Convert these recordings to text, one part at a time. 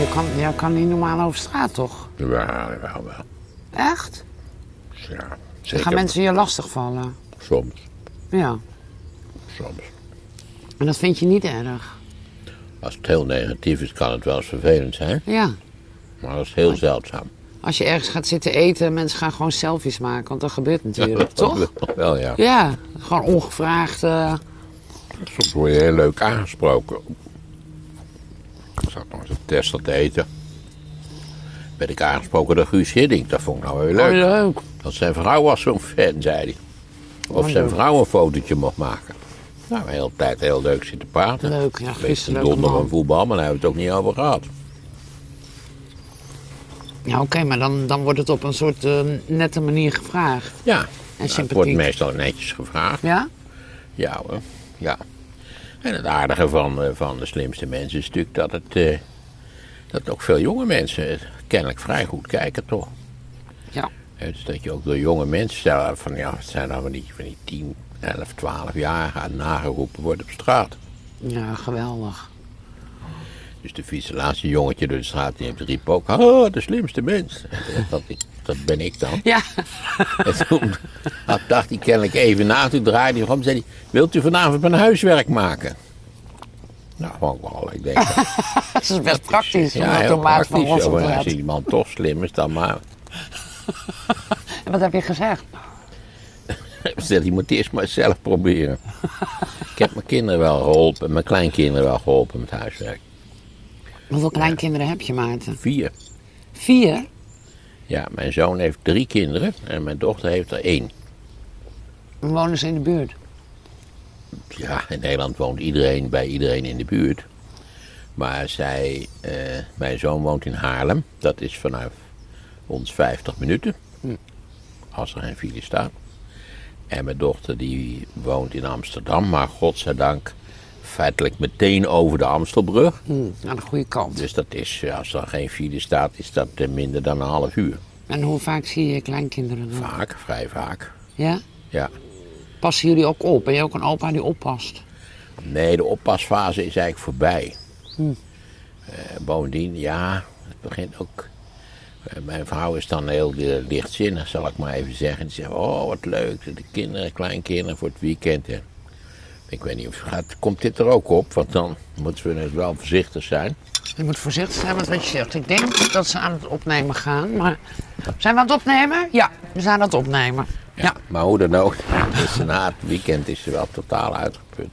je kan, je kan niet normaal over straat, toch? Ja, wel, wel. Echt? Ja, zeker. gaan mensen je lastigvallen. Soms, Ja. soms. En dat vind je niet erg. Als het heel negatief is, kan het wel eens vervelend zijn. Ja. Maar dat is heel zeldzaam. Als je ergens gaat zitten eten, mensen gaan gewoon selfies maken. Want dat gebeurt natuurlijk, toch? Wel, ja. Ja, gewoon ongevraagd. eh, Soms word je heel leuk aangesproken. Ik zat nog eens een test te eten. Werd ik aangesproken door Guus Hiddink. Dat vond ik nou weer leuk. Oh, leuk. Dat zijn vrouw was zo'n fan, zei hij. Of Oh, zijn leuk. vrouw een fotootje mocht maken. Nou, de hele tijd heel leuk zitten praten. Leuk, ja, een leuke donder van voetbal, maar daar hebben we het ook niet over gehad. Ja, oké, maar dan, dan wordt het op een soort eh, nette manier gevraagd. Ja, nou, het wordt meestal netjes gevraagd. Ja? Ja hoor, ja. En het aardige van, eh, van de slimste mensen is natuurlijk dat het... eh, dat ook veel jonge mensen kennelijk vrij goed kijken, toch? Ja. Dus dat je ook door jonge mensen van ja, het zijn dan van die, van die 10, 11, 12 jaar aan nageroepen wordt op straat. Ja, geweldig. Dus de fiets, laatste jongetje door de straat, die heeft riep ook, oh, de slimste mens. Dat, dat ben ik dan. Ja, En toen dacht hij kennelijk even na, toen draaide hij om zei hij, wilt u vanavond mijn huiswerk maken? Nou, gewoon wel, ik denk. dat is best praktisch. om ja, dat heel van praktisch. Te als iemand toch slim is, dan maar. En wat heb je gezegd? Stel, die moet eerst maar zelf proberen. ik heb mijn kinderen wel geholpen, mijn kleinkinderen wel geholpen met huiswerk. Hoeveel kleinkinderen heb je, Maarten? Vier. Vier? Ja, mijn zoon heeft drie kinderen en mijn dochter heeft er één. Wonen ze in de buurt? Ja, in Nederland woont iedereen bij iedereen in de buurt. Maar zij, eh, mijn zoon woont in Haarlem. Dat is vanaf ons 50 minuten. Als er geen file staat. En mijn dochter die woont in Amsterdam. Maar godzijdank feitelijk meteen over de Amstelbrug. Hm, aan de goede kant. Dus dat is, als er geen file staat, is dat eh, minder dan een half uur. En hoe vaak zie je kleinkinderen dan? Vaak, vrij vaak. Ja? Ja. Passen jullie ook op? Ben je ook een opa die oppast? Nee, de oppasfase is eigenlijk voorbij. Eh, bovendien, ja, het begint ook. eh, mijn vrouw is dan heel lichtzinnig, zal ik maar even zeggen. Die zegt: Oh, wat leuk, de kinderen, kleinkinderen voor het weekend. hè." Ik weet niet of gaat, komt dit er ook op, want dan moeten we dus wel voorzichtig zijn. Je moet voorzichtig zijn met wat je zegt. Ik denk dat ze aan het opnemen gaan, maar... Zijn we aan het opnemen? Ja, we zijn aan het opnemen. Ja, Maar hoe dan ook, dus na het weekend is ze wel totaal uitgeput.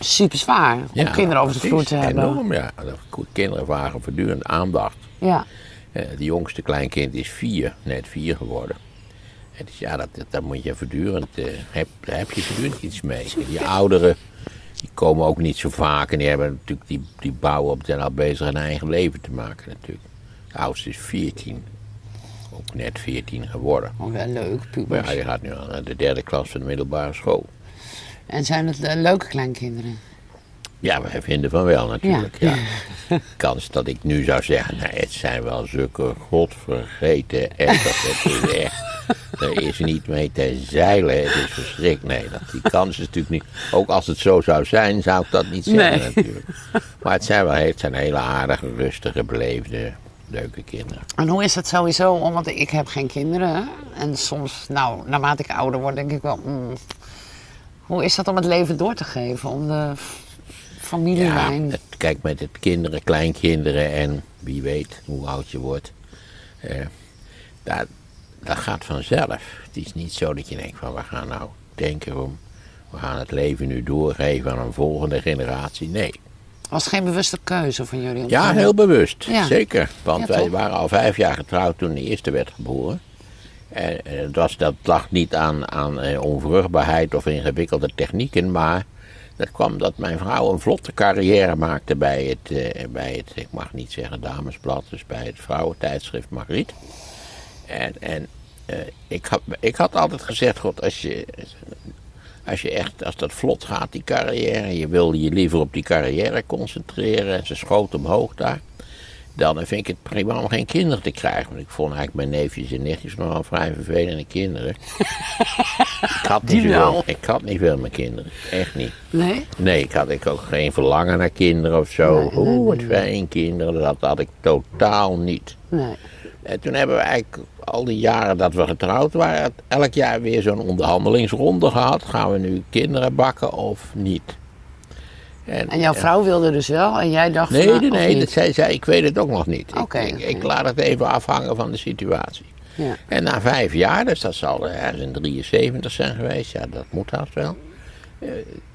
super zwaar om kinderen over de vloer te hebben. Enorm, ja. De Kinderen vragen voortdurend aandacht. Ja. Eh, de jongste kleinkind is vier, net vier geworden. En dus ja, dat, dat, moet je voortdurend, eh, heb, daar heb je voortdurend iets mee. Die ouderen, die komen ook niet zo vaak en die hebben natuurlijk, die, die bouwen op, zijn al bezig een eigen leven te maken natuurlijk. De oudste is 14, ook net 14 geworden. Oh, wel leuk, Maar pubers. ja, die gaat nu aan de derde klas van de middelbare school. En zijn het eh, leuke kleinkinderen? Ja, wij vinden van wel natuurlijk. Ja. Kans dat ik nu zou zeggen, nou, het zijn wel zulke godvergeten etters. Het is echt, er is niet mee te zeilen. Het is verschrikkelijk. Nee, dat, die kans is natuurlijk niet. Ook als het zo zou zijn, zou ik dat niet zeggen Nee. natuurlijk. Maar het zijn wel het zijn hele aardige, rustige, beleefde, leuke kinderen. En hoe is het sowieso? Omdat ik heb geen kinderen. hè? En soms, nou, naarmate ik ouder word, denk ik wel... mm, hoe is dat om het leven door te geven? Om de familielijn... het, kijk, met het kinderen, kleinkinderen en wie weet hoe oud je wordt. eh, dat, dat gaat vanzelf. Het is niet zo dat je denkt van we gaan nou denken om, we gaan het leven nu doorgeven aan een volgende generatie. Nee. was geen bewuste keuze van jullie? Ja, heel bewust. Ja. Zeker. Want Ja, wij waren al vijf jaar getrouwd toen de eerste werd geboren. En eh, was, dat lag niet aan, aan eh, onvruchtbaarheid of ingewikkelde technieken, maar dat kwam dat mijn vrouw een vlotte carrière maakte bij het, eh, bij het ik mag niet zeggen damesblad, dus bij het vrouwentijdschrift Margriet. En, en eh, ik, had, ik had altijd gezegd, god, als je, als je echt, als dat vlot gaat, die carrière, je wilde je liever op die carrière concentreren. En ze schoot omhoog daar. dan vind ik het prima om geen kinderen te krijgen. Want ik vond eigenlijk mijn neefjes en nichtjes nogal vrij vervelende kinderen. ik, had niet wel. ik had niet veel met kinderen. Echt niet. Nee? Nee, ik had ik ook geen verlangen naar kinderen of zo. Nee, nee, Oeh, wat fijn kinderen. Dat had ik totaal niet. Nee. En toen hebben we eigenlijk al die jaren dat we getrouwd waren, elk jaar weer zo'n onderhandelingsronde gehad. Gaan we nu kinderen bakken of niet? En jouw vrouw wilde dus wel en jij dacht Nee, van, nou, nee, nee, zei zij, ik weet het ook nog niet. Ik- Oké, ik, oké. ik laat het even afhangen van de situatie. Ja. En na vijf jaar, dus dat zal ergens in 73 zijn geweest, ja, dat moet haast wel. eh,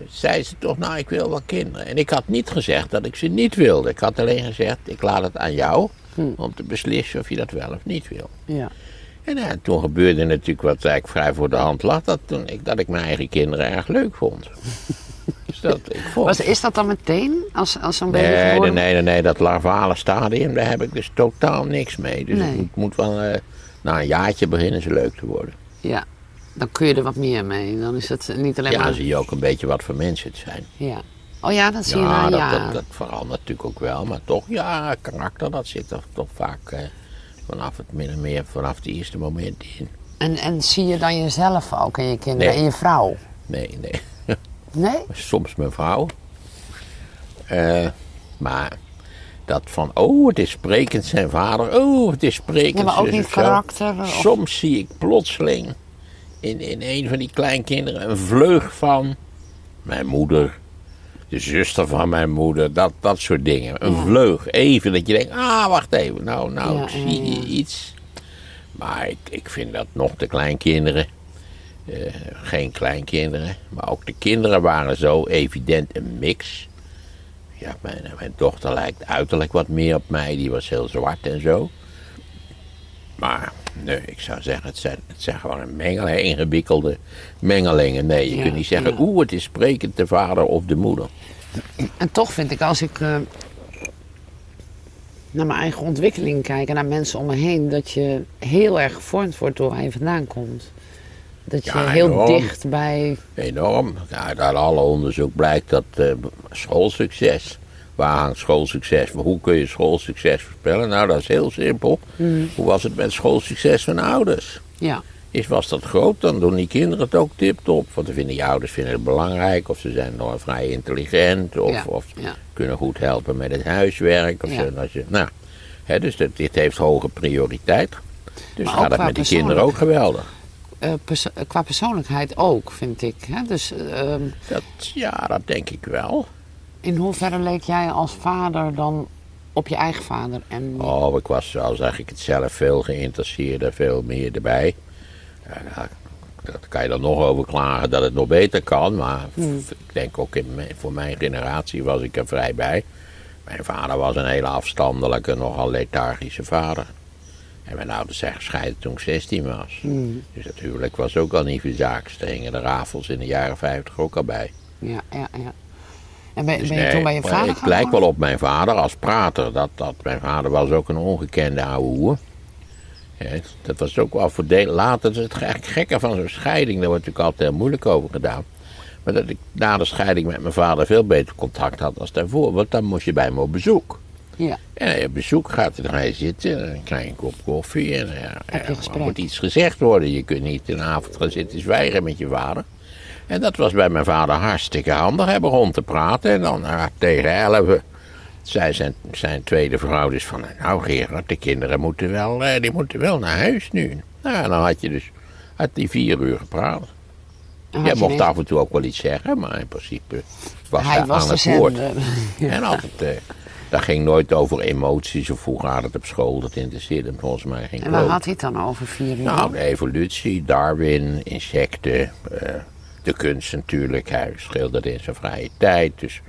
zei ze toch, nou, ik wil wel kinderen. En ik had niet gezegd dat ik ze niet wilde. Ik had alleen gezegd, ik laat het aan jou Hm. om te beslissen of je dat wel of niet wil. Ja. En ja, toen gebeurde natuurlijk wat eigenlijk vrij voor de hand lag, dat, toen ik, dat ik mijn eigen kinderen erg leuk vond. dus dat, ik vond... Was, is dat dan meteen als, als zo'n baby Nee, nee, nee, nee, nee, dat larvale stadium, daar heb ik dus totaal niks mee. Dus Nee. het moet, moet wel, eh, na een jaartje beginnen ze leuk te worden. Ja. Dan kun je er wat meer mee. Dan is het niet alleen Ja, maar... dan zie je ook een beetje wat voor mensen het zijn. Ja. Oh ja, dat zie je na Ja, dat, dat, dat verandert natuurlijk ook wel, maar toch, ja, karakter, dat zit er toch vaak eh, vanaf het min en meer, vanaf het eerste moment in. En, en zie je dan jezelf ook en je kinderen Nee. en je vrouw? Nee, nee. Nee? Soms mijn vrouw. Eh, maar dat van, oh, het is sprekend zijn vader, oh, het is sprekend Ja, maar ook niet karakter, of- Soms zie ik plotseling in, in een van die kleinkinderen een vleug van mijn moeder, de zuster van mijn moeder, dat, dat soort dingen. Een Ja. vleug, even dat je denkt, ah, wacht even, nou, nou, Ja, ik zie ja. iets. Maar ik, ik vind dat nog de kleinkinderen, eh, geen kleinkinderen, maar ook de kinderen waren zo evident een mix. Ja, mijn, mijn dochter lijkt uiterlijk wat meer op mij, die was heel zwart en zo. Maar nee, ik zou zeggen, het zijn, het zijn gewoon een mengeling, ingewikkelde mengelingen. Nee, je Ja, kunt niet zeggen, ja. oeh, het is sprekend de vader of de moeder. En toch vind ik, als ik eh, naar mijn eigen ontwikkeling kijk en naar mensen om me heen, dat je heel erg gevormd wordt door waar je vandaan komt. Dat je Ja, heel enorm. dicht bij. Enorm. Ja, uit alle onderzoek blijkt dat eh, schoolsucces. Waar hangt schoolsucces? Hoe kun je schoolsucces voorspellen? Nou, dat is heel simpel. Hoe was het met schoolsucces van ouders? Ja, Is, was dat groot, dan doen die kinderen het ook tip-top. Want dan vinden je ouders vinden het belangrijk. Of ze zijn nog vrij intelligent. Of, Ja, of ja. kunnen goed helpen met het huiswerk. Of Ja. zo, als je, nou, hè, dus dit, dit heeft hoge prioriteit. Dus Maar gaat het met die kinderen ook geweldig. eh, qua persoonlijkheid ook, vind ik. Hè? Dus ehm, Dat, ja, dat denk ik wel. In hoeverre leek jij als vader dan op je eigen vader? En, Oh, ik was, al zeg ik het zelf, veel geïnteresseerder, veel meer erbij. Ja, daar kan je dan nog over klagen dat het nog beter kan, maar f- ik denk ook in mijn- voor mijn generatie was ik er vrij bij. Mijn vader was een hele afstandelijke, nogal lethargische vader. En mijn ouders zijn gescheiden toen ik 16 was. Dus het huwelijk was ook al niet verzaakt. Er hingen de rafels in de jaren 50 ook al bij. ja, ja, ja. En ben, Dus ben je nee, toen bij je vader Ik gaan lijk wel op mijn vader als prater. Dat, dat, mijn vader was ook een ongekende ouwe hoer. Ja, dat was ook wel voordelig. Later is het gekke van zo'n scheiding. Daar wordt natuurlijk altijd heel moeilijk over gedaan. Maar dat ik na de scheiding met mijn vader veel beter contact had als daarvoor. Want dan moest je bij me op bezoek. Ja, En op bezoek gaat, dan ga je zitten. En dan krijg je een kop koffie. En ja, Heb je er moet iets gezegd worden. Je kunt niet een avond gaan zitten zwijgen met je vader. En dat was bij mijn vader hartstikke handig. Hij begon te praten. En dan ah, tegen elf zei zijn, zijn tweede vrouw dus van... Nou Gerard, de kinderen moeten wel, eh, die moeten wel naar huis nu. Nou, en dan had je dus had die vier uur gepraat. Jij mocht af en toe ook wel iets zeggen, maar in principe was Hij hij was aan het woord. En altijd, eh, dat ging nooit over emoties of hoe gaat het op school. Dat interesseerde hem volgens mij geen En waar had hij het dan over vier uur? Nou, de evolutie, Darwin, insecten, eh, de kunst natuurlijk. Hij schilderde in zijn vrije tijd. Dus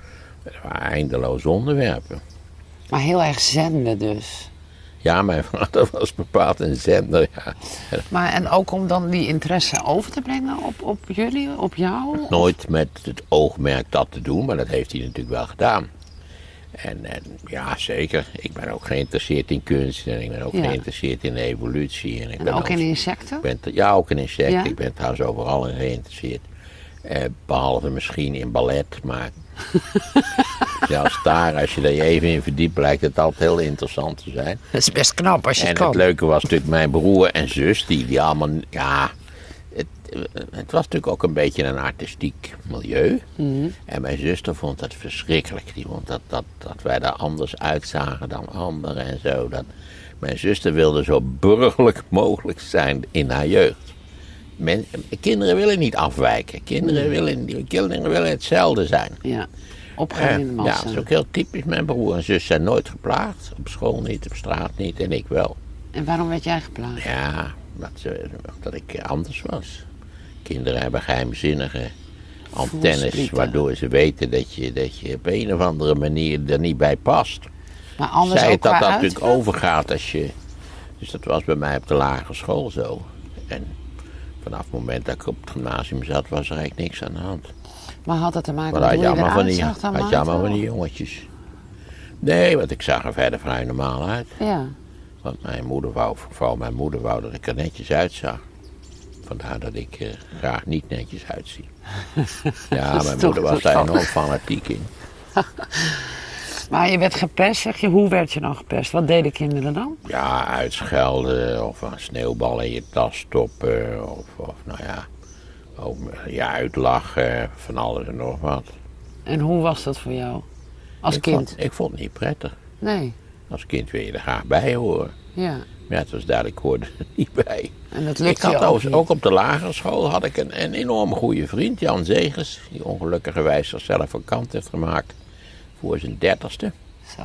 er waren eindeloze onderwerpen. Maar heel erg zenden dus. Ja, mijn vader was bepaald een zender. Ja. Maar en ook om dan die interesse over te brengen op, op jullie, op jou? Nooit met het oogmerk dat te doen, maar dat heeft hij natuurlijk wel gedaan. En, en ja, zeker. Ik ben ook geïnteresseerd in kunst en ik ben ook Ja. geïnteresseerd in evolutie. En, ik En ben ook in insecten? Ik ben ja, ook in insecten. Ja? Ik ben trouwens overal in geïnteresseerd. Eh, behalve misschien in ballet, maar Zelfs daar, als je er even in verdiept, blijkt het altijd heel interessant te zijn. Dat is best knap als je En het het kan. leuke was natuurlijk mijn broer en zus, die, die allemaal, ja, het, het was natuurlijk ook een beetje een artistiek milieu. Mhm. En mijn zuster vond dat verschrikkelijk. Die vond dat, dat, dat wij er anders uitzagen dan anderen en zo. Dat, mijn zuster wilde zo burgerlijk mogelijk zijn in haar jeugd. Men, kinderen willen niet afwijken. Kinderen, willen, kinderen willen hetzelfde zijn. Ja. Opgaan in de Eh, ja, massa. dat is ook heel typisch. Mijn broer en zus zijn nooit geplaagd. Op school niet, op straat niet en ik wel. En waarom werd jij geplaagd? Ja, dat, ze- dat ik anders was. Kinderen hebben geheimzinnige antennes, waardoor ze weten dat je, dat je op een of andere manier er niet bij past. Maar anders Zij ook dat dat natuurlijk overgaat als je. Dus dat was bij mij op de lagere school zo. En vanaf het moment dat ik op het gymnasium zat, was er eigenlijk niks aan de hand. Maar had het te maken met hoe je van eruit die, zag dan had je allemaal van die jongetjes. Nee, want ik zag er verder vrij normaal uit. Ja. Want mijn moeder wou, vooral mijn moeder wou dat ik er netjes uitzag. Vandaar dat ik er graag niet netjes uitzie. Ja, mijn moeder was daar enorm fanatiek in. Maar je werd gepest, zeg je. Hoe werd je dan gepest? Wat deden kinderen dan? Ja, uitschelden of een sneeuwbal in je tas stoppen. Of, of nou ja, ook je uitlachen, van alles en nog wat. En hoe was dat voor jou? Als ik kind? Vond, ik vond het niet prettig. Nee. Als kind wil je er graag bij horen. Ja. Maar ja, het was duidelijk, ik hoorde er niet bij. En dat Ik lukte had je ook ook op de lagere school had ik een, een enorm goede vriend, Jan Zegers. Die ongelukkigerwijs zichzelf van kant heeft gemaakt voor zijn dertigste. Zo.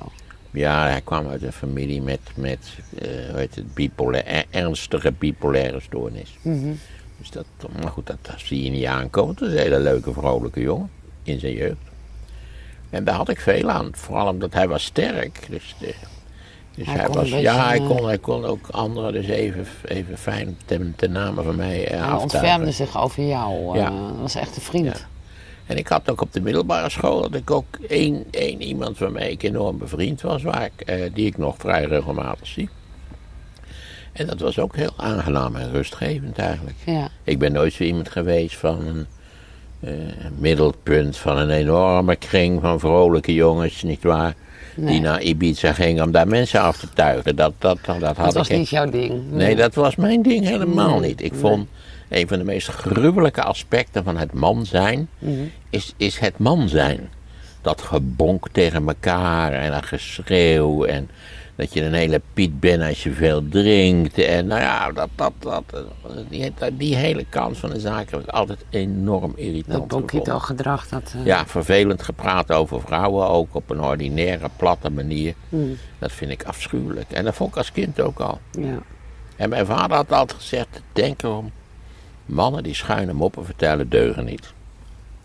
Ja, hij kwam uit een familie met, met eh, hoe heet het, bipolair, er- ernstige bipolaire stoornis. Mhm. Dus dat, maar goed, dat, dat zie je niet aankomen. Het was een hele leuke, vrolijke jongen in zijn jeugd. En daar had ik veel aan, vooral omdat hij was sterk. Dus, de, dus Hij was, beetje, ja, hij eh, kon, hij kon ook anderen dus even, even fijn ten, ten name van mij eh, Hij ontfermde zich over jou. Ja. eh, Dat was echt een vriend. Ja. En ik had ook op de middelbare school dat ik ook één, één iemand waarmee ik enorm bevriend was, waar ik, eh, die ik nog vrij regelmatig zie. En dat was ook heel aangenaam en rustgevend eigenlijk. Ja. Ik ben nooit zo iemand geweest van een eh, middelpunt van een enorme kring van vrolijke jongens, nietwaar? Nee. Die naar Ibiza gingen om daar mensen af te tuigen. Dat, dat, dat, had Dat was ik niet jouw ding. Nee, dat was mijn ding helemaal Nee, niet. Ik vond een van de meest gruwelijke aspecten van het man zijn, Mhm. is, is het man zijn. Dat gebonk tegen elkaar en dat geschreeuw en dat je een hele piet bent als je veel drinkt. En nou ja, dat, dat, dat, die, die hele kant van de zaak heb ik altijd enorm irritant Dat. Bokito gedrag. Dat, eh, Ja, vervelend gepraat over vrouwen, ook op een ordinaire, platte manier. Mm. Dat vind ik afschuwelijk. En dat vond ik als kind ook al. ja. En mijn vader had altijd gezegd, denk erom, mannen die schuine moppen vertellen deugen niet.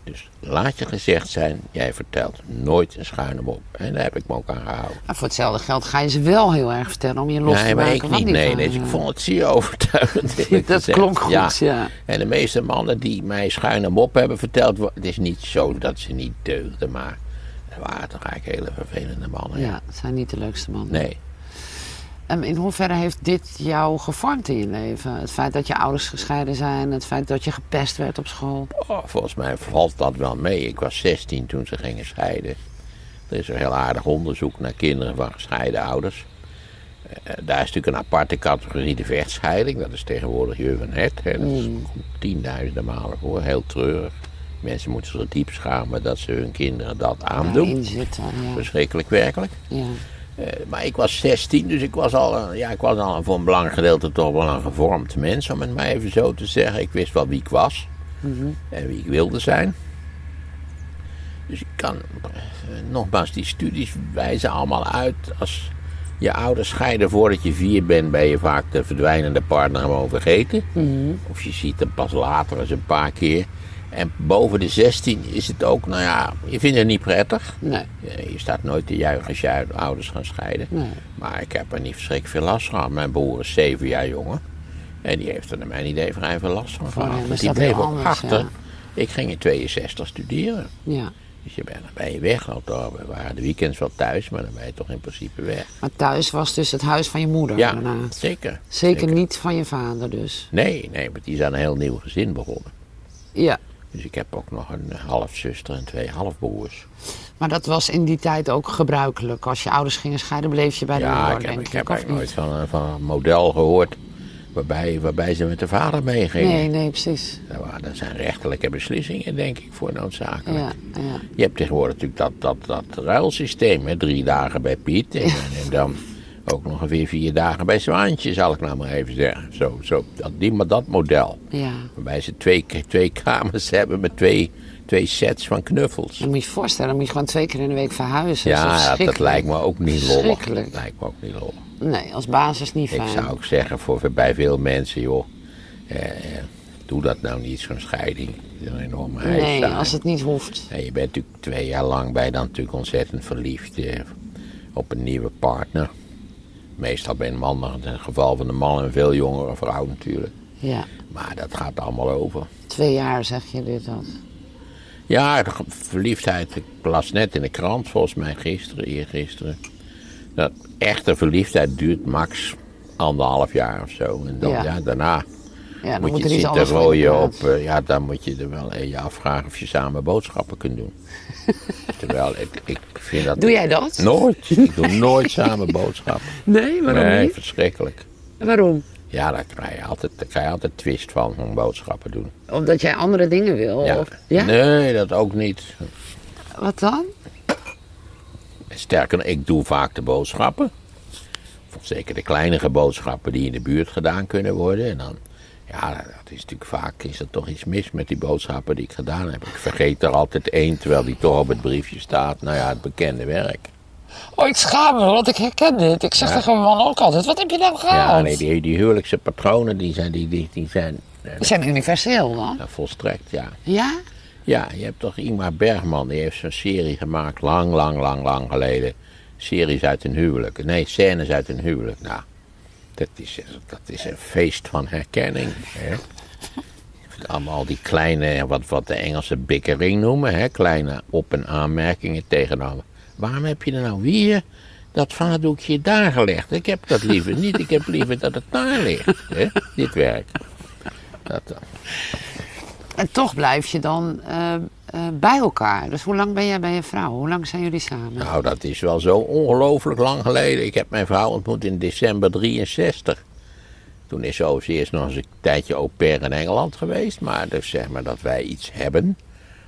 Dus laat je gezegd zijn, jij vertelt nooit een schuine mop. En daar heb ik me ook aan gehouden. Maar voor hetzelfde geld ga je ze wel heel erg vertellen om je los nee, te maar maken. ik van niet. die Nee, van, nee, dus eh, ik vond het zeer overtuigend. Dat gezegd. klonk goed, ja. En de meeste mannen die mij schuine mop hebben verteld, het is niet zo dat ze niet deugden, maar er waren toch eigenlijk hele vervelende mannen. Ja, het zijn niet de leukste mannen. Nee. En in hoeverre heeft dit jou gevormd in je leven? Het feit dat je ouders gescheiden zijn, het feit dat je gepest werd op school. Oh, volgens mij valt dat wel mee. Ik was 16 toen ze gingen scheiden. Er is een heel aardig onderzoek naar kinderen van gescheiden ouders. Eh, daar is natuurlijk een aparte categorie de vechtscheiding. Dat is tegenwoordig. Hè. Dat is- komt tienduizenden malen voor. Heel treurig. Mensen moeten zich diep schamen dat ze hun kinderen dat aandoen. Ja. Verschrikkelijk werkelijk. ja. Eh, maar ik was 16, dus ik was al, een- ja, ik was al een- voor een belangrijk gedeelte toch wel een gevormd mens, om het maar even zo te zeggen. Ik wist wel wie ik was en wie ik wilde zijn. Dus ik kan, eh, nogmaals, die studies wijzen allemaal uit. Als je ouders scheiden voordat je vier bent, ben je vaak de verdwijnende partner gewoon vergeten. Of je ziet hem pas later eens een paar keer. En boven de 16 is het ook, nou ja, je vindt het niet prettig. Nee. Eh, Je staat nooit te juichen als je ouders gaan scheiden. Nee. Maar ik heb er niet verschrikkelijk veel last van. Mijn broer is zeven jaar jonger. En die heeft er naar mijn idee vrij veel last van Voor gehad. is die bleef ook anders, achter. ja. Ik ging in 62 studeren. Ja. Dus je bent, dan ben je weg. Althans, we waren de weekends wel thuis, maar dan ben je toch in principe weg. Maar thuis was dus het huis van je moeder Ja, daarna. zeker. Zeker niet van je vader dus. Nee, nee, want die is aan een heel nieuw gezin begonnen. Ja. Dus ik heb ook nog een halfzuster en twee halfbroers. Maar dat was in die tijd ook gebruikelijk. Als je ouders gingen scheiden, bleef je bij de Ja, moeder, ik heb, denk ik heb eigenlijk nooit van, een- van een model gehoord waarbij, waarbij ze met de vader meegingen. Nee, nee, precies. Dat, zijn rechtelijke beslissingen, denk ik, voor noodzakelijk. Ja, ja. Je hebt tegenwoordig natuurlijk dat, dat, dat ruilsysteem, hè? drie dagen bij Piet en, en dan ook nog weer vier dagen bij Zwaantje, zal ik nou maar even zeggen. Zo, zo, dat, die, maar dat model. ja. Waarbij ze twee, twee kamers hebben met twee, twee sets van knuffels. Dan moet je je voorstellen, dan moet je gewoon twee keer in de week verhuizen. Ja, dat, lijkt me ook niet lollig. Verschrikkelijk. Dat lijkt me ook niet lollig. Nee, als basis niet Ik fijn. zou ook zeggen voor, bij veel mensen, joh, eh, eh, doe dat nou niet, zo'n scheiding. Een enorme Nee, eis. als het niet hoeft. En je bent natuurlijk twee jaar lang bij dan natuurlijk ontzettend verliefd eh, op een nieuwe partner. Meestal bij een man, maar in het geval van de man een veel jongere vrouw natuurlijk. Ja, Maar dat gaat allemaal over. twee jaar zeg je dit dat. Ja, verliefdheid, ik las net in de krant, volgens mij gisteren, eergisteren. Dat echte verliefdheid duurt max anderhalf jaar of zo. En dan, Ja. ja. daarna Ja, dan moet, moet je er iets anders op. eh, ja, dan moet je er wel eh, je afvragen of je samen boodschappen kunt doen. Terwijl ik, ik vind dat. Doe jij dat? Nooit. Ik doe nooit samen boodschappen. Nee, waarom nee, niet? verschrikkelijk. Waarom? Ja, daar krijg je altijd, daar krijg je altijd twist van, van boodschappen doen. Omdat jij andere dingen wil? Ja. Of, ja? Nee, dat ook niet. Wat dan? Sterker nog, ik doe vaak de boodschappen. Zeker de kleinere boodschappen die in de buurt gedaan kunnen worden. En dan, ja, dat is natuurlijk vaak is er toch iets mis met die boodschappen die ik gedaan heb. Ik vergeet er altijd één, terwijl die toch op het briefje staat. Nou ja, het bekende werk. Oh, ik schaam me, want ik herken dit. Ik zeg Ja. tegen mijn man ook altijd, wat heb je nou gehaald? Ja, nee, die, die huwelijkse patronen, die zijn, die, die, die zijn eh, Die zijn universeel dan? volstrekt, ja. Ja? Ja, je hebt toch Ingmar Bergman, die heeft zo'n serie gemaakt, lang, lang, lang, lang geleden. Series uit een huwelijk. Nee, scènes uit een huwelijk. Nou, dat is, dat is een feest van herkenning. Hè? Allemaal die kleine, wat, wat de Engelsen bikkering noemen, hè? kleine op- en aanmerkingen tegenover. Waarom heb je er nou weer dat vaatdoekje daar gelegd? Ik heb dat liever niet, ik heb liever dat het daar ligt. Hè? Dit werk. Dat, eh, En toch blijf je dan eh, eh, bij elkaar. Dus hoe lang ben jij bij je vrouw? Hoe lang zijn jullie samen? Nou, dat is wel zo ongelooflijk lang geleden. Ik heb mijn vrouw ontmoet in december 63. Toen is ze overigens eerst nog eens een tijdje au pair in Engeland geweest. Maar dus zeg maar dat wij iets hebben.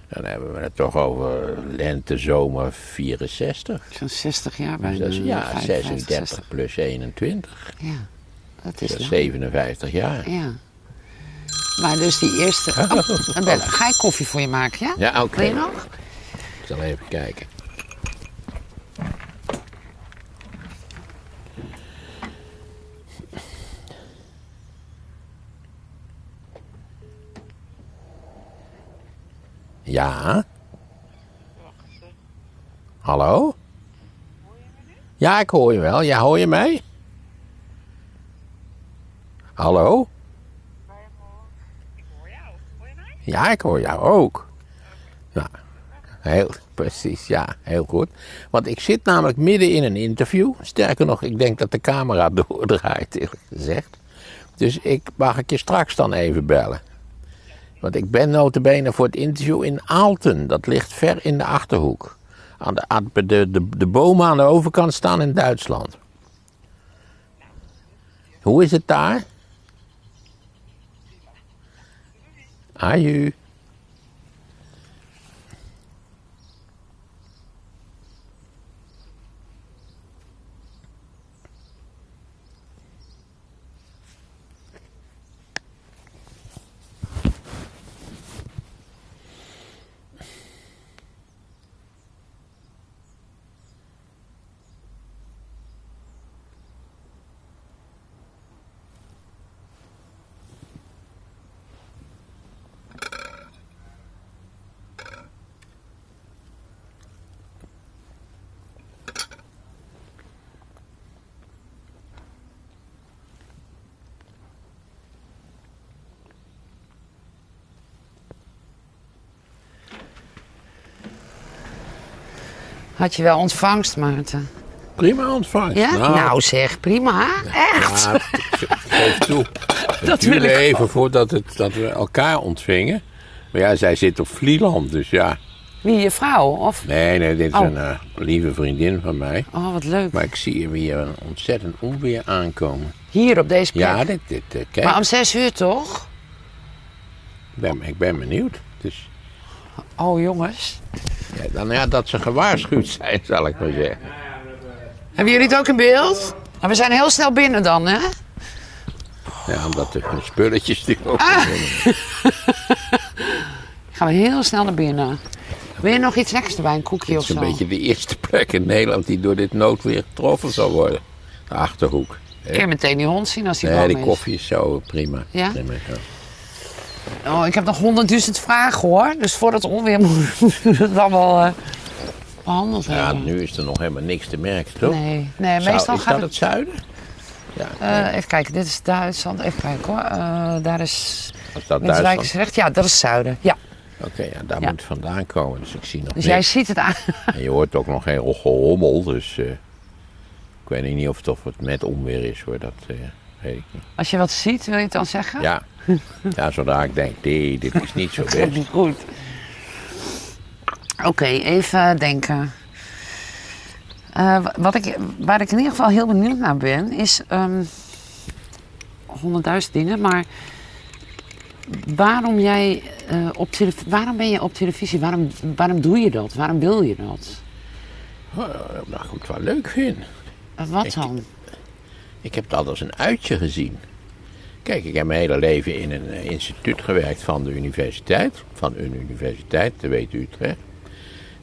Dan hebben we het toch over lente, zomer 64. Zo'n 60 jaar bij Dus ja, 55, 36 60. plus 21. Ja, dat is Dat is lang. 57 jaar. Ja. Maar dus die eerste... Oh, dan bellen. Ga ik koffie voor je maken, ja? Ja, oké. Wil je nog? Ik zal even kijken. Ja? Hallo? Ja, ik hoor je wel. Ja, hoor je mij? Hallo? Ik hoor jou. Hoor je mij? Ja, ik hoor jou ook. Nou, heel precies, ja, heel goed. Want ik zit namelijk midden in een interview. Sterker nog, ik denk dat de camera doordraait, eerlijk gezegd. Dus ik mag ik je straks dan even bellen. Want ik ben notabene voor het interview in Aalten. Dat ligt ver in de Achterhoek. Aan de, aan de, de, de bomen aan de overkant staan in Duitsland. Hoe is het daar? Are you? Had je wel ontvangst, Maarten? Prima ontvangst. Ja? Nou, zeg, prima. Echt? Ja, geef toe. Het Dat duurde wil ik even voordat het, dat we elkaar ontvingen. Maar ja, zij zit op Vlieland, dus ja. Wie, je vrouw? Of... Nee, nee, dit is Oh. een eh, lieve vriendin van mij. Oh, wat leuk. Maar ik zie hem hier een ontzettend onweer aankomen. Hier op deze plek. Ja, dit, dit, eh, kijk, Maar om zes uur toch? ik, ben, ik ben benieuwd. Dus, Oh, jongens. Ja, dan, ja, dat ze gewaarschuwd zijn, zal ik maar zeggen. Hebben jullie het ook in beeld? Maar we zijn heel snel binnen dan, hè? Ja, omdat de spulletjes die ook Ah. Gaan we heel snel naar binnen. Wil je nog iets lekkers erbij? Een koekje Het of is zo? een beetje de eerste plek in Nederland die door dit noodweer getroffen zal worden. De Achterhoek. Kun je meteen die hond zien als hij Nee, boom die is? koffie is zo prima. Ja? Prima, ja. Oh, ik heb nog honderdduizend vragen hoor. Dus voor het onweer moet we het allemaal eh, behandeld Ja, hebben. nu is er nog helemaal niks te merken, toch? Nee, nee Zou- meestal is gaat dat het... het zuiden? Ja, eh, even kijken, dit is Duitsland. Even kijken hoor. Eh, daar is... als dat Duitsland... is recht. Ja, dat is zuiden. Ja. Oké, ja, daar Ja. moet het vandaan komen. Dus ik zie nog Dus niks. jij ziet het aan. En je hoort ook nog geen gerommel, dus... ik weet niet of het, of het met onweer is, hoor. Dat weet ik niet. Als je wat ziet, wil je het dan zeggen? Ja, ja zodra ik denk, nee, dit is niet zo Komt best. niet goed. Oké, even denken. Eh, wa- wat ik, waar ik in ieder geval heel benieuwd naar ben, is ehm honderdduizend dingen, maar waarom jij eh, op televisie, waarom ben je op televisie? Waarom, waarom doe je dat? Waarom wil je dat? Oh, ik het wel leuk vind. Wat Ik- dan? Ik heb het altijd als een uitje gezien. Kijk, ik heb mijn hele leven in een eh, instituut gewerkt van de universiteit. Van een universiteit, de WTU Utrecht.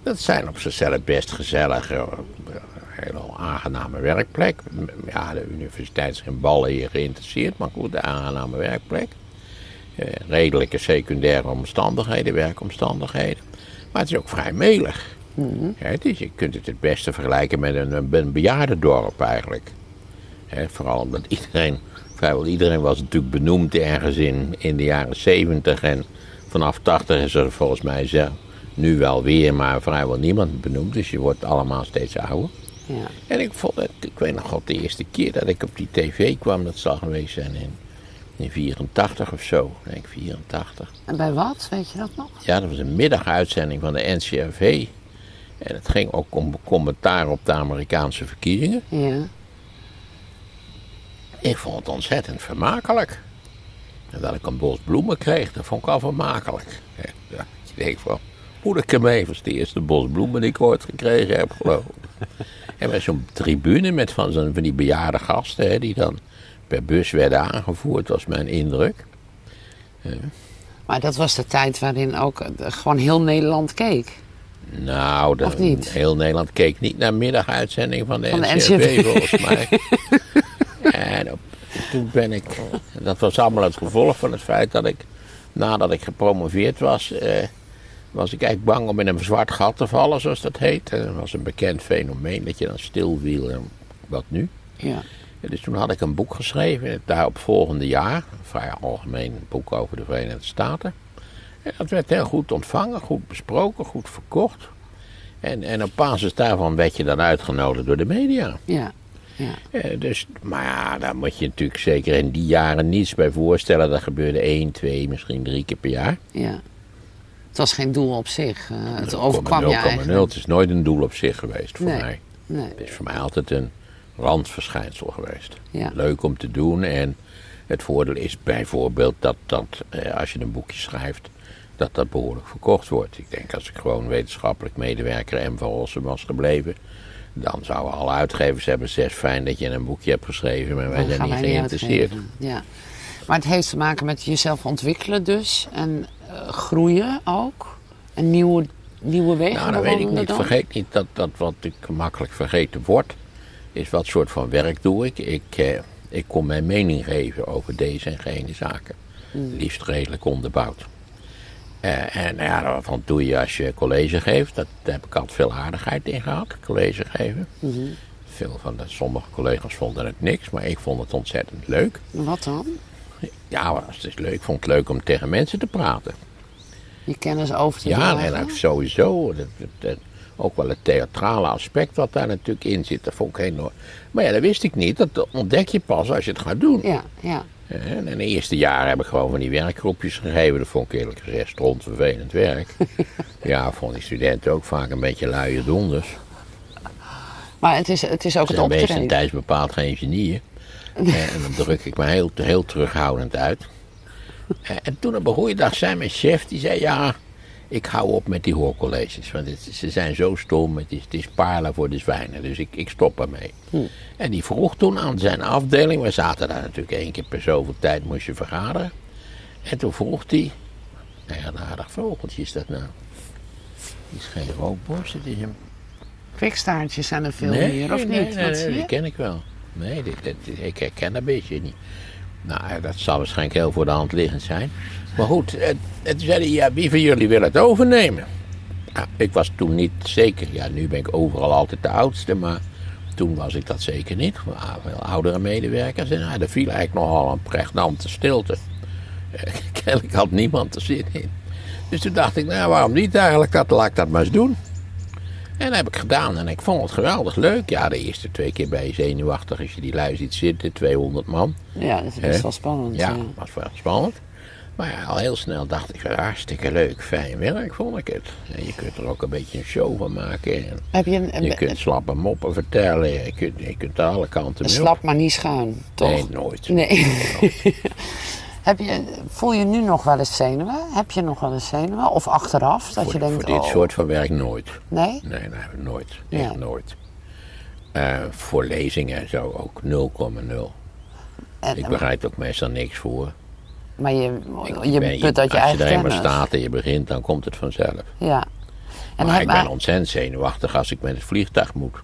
Dat zijn op zichzelf best gezellige, eh, hele aangename werkplek. Ja, de universiteit is geen ballen hier geïnteresseerd, maar goed, de aangename werkplek. Eh, redelijke secundaire omstandigheden, werkomstandigheden. Maar het is ook vrij melig. Ja, het is, je kunt het het beste vergelijken met een, een bejaardendorp eigenlijk. Vooral omdat iedereen, vrijwel iedereen was natuurlijk benoemd ergens in, in de jaren 70 en vanaf 80 is er volgens mij zo, nu wel weer, maar vrijwel niemand benoemd. Dus je wordt allemaal steeds ouder. Ja. En ik vond het, ik weet nog wel de eerste keer dat ik op die tv kwam, dat zal geweest zijn in, in 84 of zo, denk ik 84. En bij wat? Weet je dat nog? Ja, dat was een middaguitzending van de NCRV. En het ging ook om commentaar op de Amerikaanse verkiezingen. Ja. Ik vond het ontzettend vermakelijk. En dat ik een bos bloemen kreeg, dat vond ik al vermakelijk. Ja, ik denk van, moet ik hem even, dat is de eerste bos bloemen die ik ooit gekregen heb, geloof ik. En met zo'n tribune met van, zo'n- van die bejaarde gasten, hè, die dan per bus werden aangevoerd, was mijn indruk. Maar dat was de tijd waarin ook eh, gewoon heel Nederland keek. Nou, de, heel Nederland keek niet naar middaguitzending van de Van de NCRV, NCRV. volgens mij. en op- toen ben ik, dat was allemaal het gevolg van het feit dat ik, nadat ik gepromoveerd was, eh, was ik eigenlijk bang om in een zwart gat te vallen, zoals dat heet. En dat was een bekend fenomeen dat je dan stilviel en wat nu. Ja. Dus toen had ik een boek geschreven het daaropvolgende jaar. Een vrij algemeen boek over de Verenigde Staten. En dat werd heel goed ontvangen, goed besproken, goed verkocht. En, en op basis daarvan werd je dan uitgenodigd door de media. Ja. Ja. Eh, dus, maar ja, daar moet je natuurlijk zeker in die jaren niets bij voorstellen. Dat gebeurde één, twee, misschien drie keer per jaar. ja. Het was geen doel op zich. eh, het 0,0, overkwam je eigenlijk. Het is nooit een doel op zich geweest voor Nee. mij. Nee. Het is voor mij altijd een randverschijnsel geweest. Ja. Leuk om te doen en het voordeel is bijvoorbeeld dat, dat eh, als je een boekje schrijft, dat dat behoorlijk verkocht wordt. Ik denk als ik gewoon wetenschappelijk medewerker M van Rossum was gebleven, dan zouden alle uitgevers hebben gezegd, fijn dat je een boekje hebt geschreven, maar wij Dan zijn niet geïnteresseerd. Ja. Maar het heeft te maken met jezelf ontwikkelen dus. En eh, groeien ook. En nieuwe, nieuwe wegen Nou, dat weet ik niet. dan. Vergeet niet dat, dat wat ik makkelijk vergeten wordt, is wat soort van werk doe ik. Ik, eh, ik kom mijn mening geven over deze en gene zaken. Hmm. Liefst redelijk onderbouwd. Eh, en nou ja, wat doe je als je college geeft? Dat, daar heb ik altijd veel aardigheid in gehad, college geven. Mhm. Veel van de, sommige collega's vonden het niks, maar ik vond het ontzettend leuk. Wat dan? Ja, het is leuk. Ik vond het leuk om tegen mensen te praten. Je kennis over te Ja, en ook sowieso. Dat, dat- ook wel het theatrale aspect wat daar natuurlijk in zit. Dat vond ik heel mooi. Maar ja, dat wist ik niet. Dat ontdek je pas als je het gaat doen. Ja, ja. En in de eerste jaren heb ik gewoon van die werkgroepjes gegeven. Dat vond ik eerlijk gezegd stront vervelend werk. ja, vond die studenten ook vaak een beetje luie donders. Maar het is, het is ook Ze het zijn meestal optreden. thuis bepaald geen genieën. En dan druk ik me heel, heel terughoudend uit. En toen op een goede dag zei mijn chef, die zei ja, ik hou op met die hoorcolleges. Want het- ze zijn zo stom, het is, het is parelen voor de zwijnen. Dus ik, ik stop ermee. En die vroeg toen aan zijn afdeling, we zaten daar natuurlijk één keer per zoveel tijd, moest je vergaderen. En toen vroeg hij, nou ja, een aardig vogeltje is dat nou. Het is geen rookborst, het is een Kwikstaartjes zijn er veel meer, of nee, niet? Nee, Wat nee, zie die je? ken ik wel. Nee, dit, dit- ik herken dat beetje niet. Nou, dat zal waarschijnlijk heel voor de hand liggend zijn. Maar goed, het zei hij, ja, wie van jullie wil het overnemen? Nou, ik was toen niet zeker. Ja, nu ben ik overal altijd de oudste, maar toen was ik dat zeker niet. Waren wel oudere medewerkers en nou, er viel eigenlijk nogal een pregnante stilte. Kennelijk had niemand er zin in. Dus toen dacht ik, nou waarom niet eigenlijk, dat, laat ik dat maar eens doen. En dat heb ik gedaan en ik vond het geweldig leuk. Ja, de eerste twee keer ben je zenuwachtig als je die lui ziet zitten, 200 man. Ja, dat is best wel spannend. Ja, ja. was wel spannend. Maar ja, al heel snel dacht ik, hartstikke leuk, fijn werk vond ik het. En je kunt er ook een beetje een show van maken. En Heb je een, een, je kunt slappe moppen vertellen. Je kunt, je kunt er alle kanten mee op. slap maar niet schuin, toch? Nee, nooit. Nee. Heb je, voel je nu nog wel eens zenuwen? Heb je nog wel eens zenuwen? Of achteraf? Dat voor, je denkt, voor dit oh, soort van werk nooit. Nee? Nee, nee, nooit. Echt nooit. Eh, voor lezingen en zo ook 0,0. En, Ik begrijp ook meestal niks voor. Maar je, je put uit je als eigen je er eenmaal staat en je begint, dan komt het vanzelf. Ja. En maar ik ben ontzettend zenuwachtig als ik met het vliegtuig moet.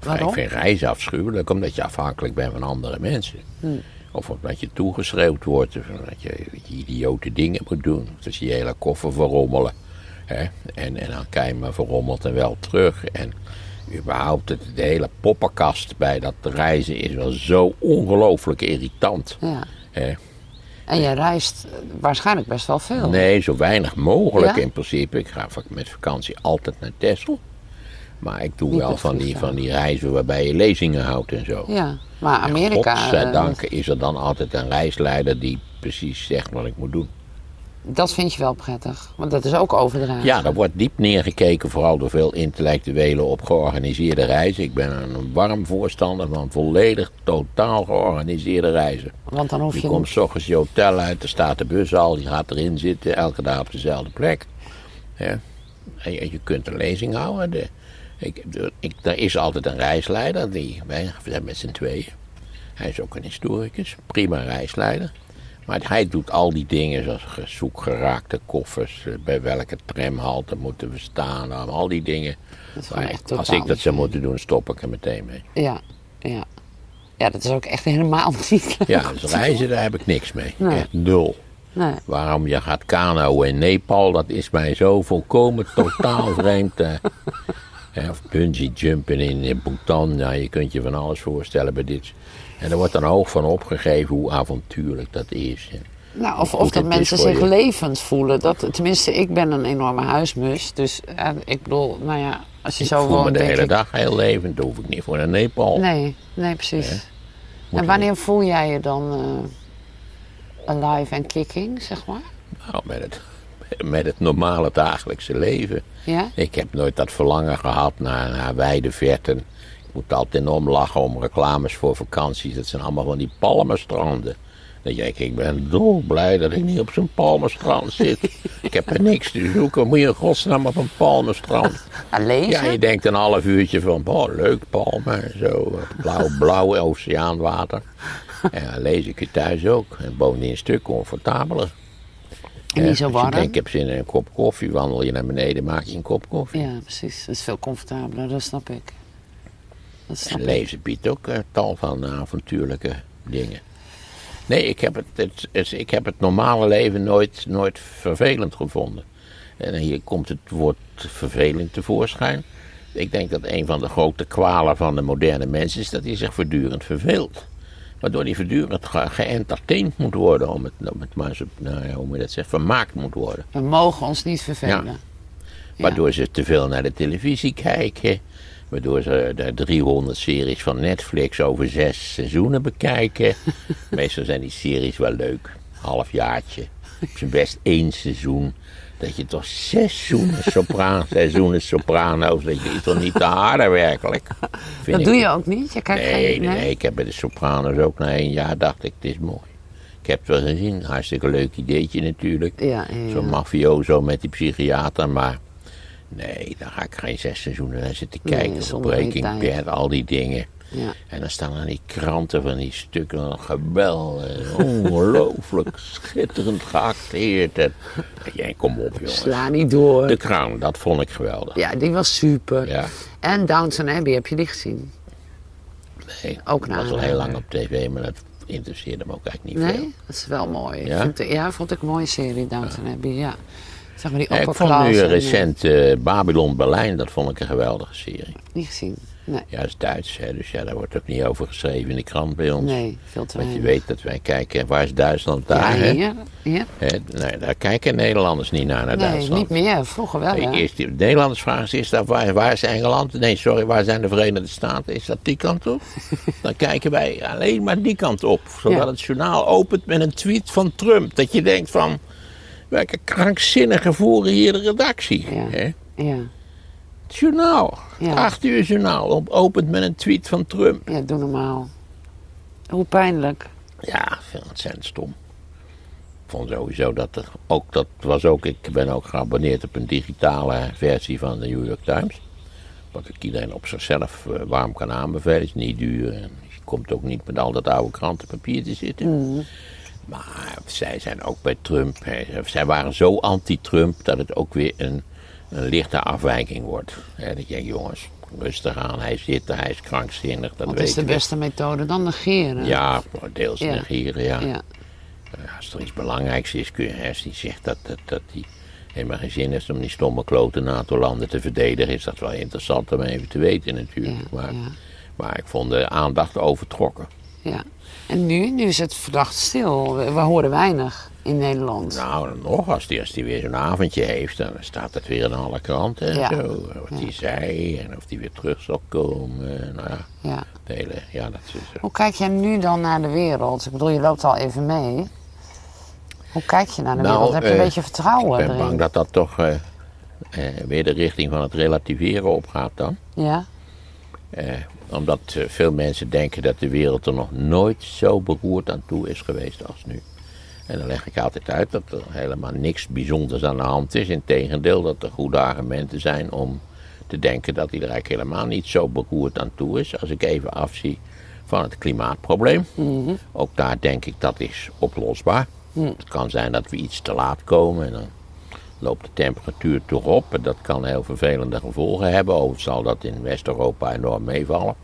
Waarom? Ik vind reizen afschuwelijk, omdat je afhankelijk bent van andere mensen. Hmm. Of omdat je toegeschreeuwd wordt, of dat je, je idiote dingen moet doen. Dat je je hele koffer verrommelen. Hè? En, en dan krijg je maar verrommeld en wel terug. En überhaupt, het, de hele poppenkast bij dat reizen is wel zo ongelooflijk irritant. Ja. En je reist waarschijnlijk best wel veel. Nee, zo weinig mogelijk Ja? in principe. Ik ga met vakantie altijd naar Texel. Maar ik doe Niet wel van die, van die reizen waarbij je lezingen houdt en zo. Ja, maar Amerika... Godzijdank eh, is er dan altijd een reisleider die precies zegt wat ik moet doen. Dat vind je wel prettig. Want dat is ook overdragen. Ja, daar wordt diep neergekeken, vooral door veel intellectuelen op georganiseerde reizen. Ik ben een warm voorstander van volledig, totaal georganiseerde reizen. Want dan hoef Je je... komt s ochtends je hotel uit, er staat de bus al, je gaat erin zitten, elke dag op dezelfde plek. Ja. En je, kunt een lezing houden. De, ik, ik, er is altijd een reisleider, die, wij zijn met z'n tweeën. Hij is ook een historicus, prima reisleider. Maar hij doet al die dingen zoals ge- zoekgeraakte koffers, eh, bij welke tramhalte moeten we staan, nou, al die dingen. Maar echt als ik dat zou moeten doen, stop ik er meteen mee. Ja, ja. Ja, dat is ook echt helemaal niet leuk. Ja, dus reizen, daar heb ik niks mee. Nee. Echt nul. Nee. Waarom je gaat kanoën in Nepal, dat is mij zo volkomen totaal vreemd. eh. Of bungee jumpen in Bhutan, ja, je kunt je van alles voorstellen bij dit. En er wordt dan hoog van opgegeven hoe avontuurlijk dat is. Nou, of, of dat mensen zich je. levend voelen. Dat, tenminste, ik ben een enorme huismus. Dus ik bedoel, nou ja, als je Ik zo voel me woont, de denk hele ik... dag heel levend, daar hoef ik niet voor naar Nepal. Nee, nee, precies. En wanneer voel jij je dan eh, alive en kicking, zeg maar? Nou, met het, met het normale dagelijkse leven. Ja? Ik heb nooit dat verlangen gehad naar, naar wijde verten. Ik moet altijd enorm lachen om reclames voor vakanties. Dat zijn allemaal van die palmenstranden. Dan denk ik, ik ben dolblij dat ik niet op zo'n palmenstrand zit. ik heb er niks te zoeken. Moet je in godsnaam op een palmenstrand? Lezen? Ja, je denkt een half uurtje van, oh leuk palmen en zo. Blauw, blauw oceaanwater. En dan lees ik je thuis ook. En bovendien een stuk comfortabeler. en niet zo Als je warm? denkt, ik heb zin in een kop koffie, wandel je naar beneden, maak je een kop koffie. Ja, precies. Dat is veel comfortabeler, dat snap ik. Lezen biedt ook een tal van avontuurlijke dingen. Nee, ik heb het, het, het- ik heb het normale leven nooit, nooit vervelend gevonden. En hier komt het woord verveling tevoorschijn. Ik denk dat een van de grote kwalen van de moderne mens is dat hij zich voortdurend verveelt. Waardoor hij voortdurend ge- geëntertained moet worden, om het, om het maar zo, nou ja, hoe moet je dat zeggen, vermaakt moet worden. We mogen ons niet vervelen. Waardoor ze te veel naar de televisie kijken. Waardoor ze de 300 series van Netflix over zes seizoenen bekijken. Meestal zijn die series wel leuk. Halfjaartje. Op zijn best één seizoen. Dat je toch zes seizoenen soprano, seizoenen soprano's, dat je toch niet te harde werkelijk. Vind Dat doe je ook niet? Je kijkt Nee, geen... nee, nee, ik heb bij de Sopranos ook na één jaar dacht ik, het is mooi. Ik heb het wel gezien, hartstikke leuk ideetje natuurlijk. Ja, ja, Zo'n mafioso met die psychiater, maar nee, daar ga ik geen zes seizoenen naar zitten Nee, kijken. zonder Breaking. Bad, al die dingen. Ja. En dan staan er die kranten van die stukken, geweldig, ongelooflijk, schitterend geacteerd. En, jij, kom op jongens. Sla niet door. De Crown, dat vond ik geweldig. Ja, die was super. Ja. En Downton Abbey, heb je die gezien? Nee, Ook dat was al heel lang op tv, maar dat interesseerde me ook eigenlijk niet veel. Nee? Dat is wel mooi. Ja? Ja, vond ik een mooie serie, Downton Abbey, ja. Zeg maar die Ja, ik vond nu eh, recent eh, Babylon Berlijn, dat vond ik een geweldige serie. Niet gezien. Nee. Ja, is Duits, hè, dus ja, daar wordt ook niet over geschreven in de krant bij ons. Nee, veel te Want je weinig. weet dat wij kijken, waar is Duitsland Ja, daar? hè? hier. Hè, nee, daar kijken Nederlanders niet naar, naar Nee, Duitsland. niet meer. Vroeger wel, ja. Eerst, die Nederlanders vragen zich af, waar, waar is Engeland? Nee, sorry, waar zijn de Verenigde Staten? Is dat die kant op? Dan kijken wij alleen maar die kant op. Zodat Ja. het journaal opent met een tweet van Trump. Dat je denkt van, welke krankzinnige voeren hier de redactie. Ja. Hè? Ja. Het journaal, Ja. het acht uur journaal, op- opent met een tweet van Trump. ja, doe normaal. Hoe pijnlijk. Ja, ontzettend stom. Ik vond sowieso dat er ook, dat was ook, ik ben ook geabonneerd op een digitale versie van de New York Times. Wat ik iedereen op zichzelf eh, warm kan aanbevelen. Het is niet duur en je komt ook niet met al dat oude krantenpapier te zitten. Maar zij zijn ook bij Trump, hè, zij waren zo anti-Trump dat het ook weer een, een lichte afwijking wordt. Hè, dat je denkt, jongens, rustig aan, hij zit er, hij is krankzinnig, dat Wat is de beste methode dan negeren? Ja, deels Ja. negeren, ja. Ja. Als er iets belangrijks is, kun je, als die zegt dat, dat, dat hij helemaal geen zin heeft om die stomme klote NATO-landen te verdedigen, is dat wel interessant om even te weten natuurlijk. Ja, maar, maar ik vond de aandacht overtrokken. ja. En nu? Nu is het verdacht stil. We, we horen weinig in Nederland. Nou, nog, als die, als die weer zo'n avondje heeft, dan staat het weer in alle kranten en Ja. zo. Wat hij zei en of hij weer terug zal komen. Nou ja, Ja. de hele, ja, dat is... eh, Hoe kijk jij nu dan naar de wereld? Ik bedoel, je loopt al even mee. Hoe kijk je naar de Nou, wereld? Heb je eh, een beetje vertrouwen Ik ben erin? bang dat dat toch eh, eh, weer de richting van het relativeren opgaat dan. Ja? Omdat eh, veel mensen denken dat de wereld er nog nooit zo beroerd aan toe is geweest als nu. En dan leg ik altijd uit dat er helemaal niks bijzonders aan de hand is. Integendeel, dat er goede argumenten zijn om te denken dat hij er eigenlijk helemaal niet zo beroerd aan toe is. Als ik even afzie van het klimaatprobleem. Ook daar denk ik dat is oplosbaar. Het kan zijn dat we iets te laat komen en dan loopt de temperatuur toch op. En dat kan heel vervelende gevolgen hebben. Overigens zal dat in West-Europa enorm meevallen.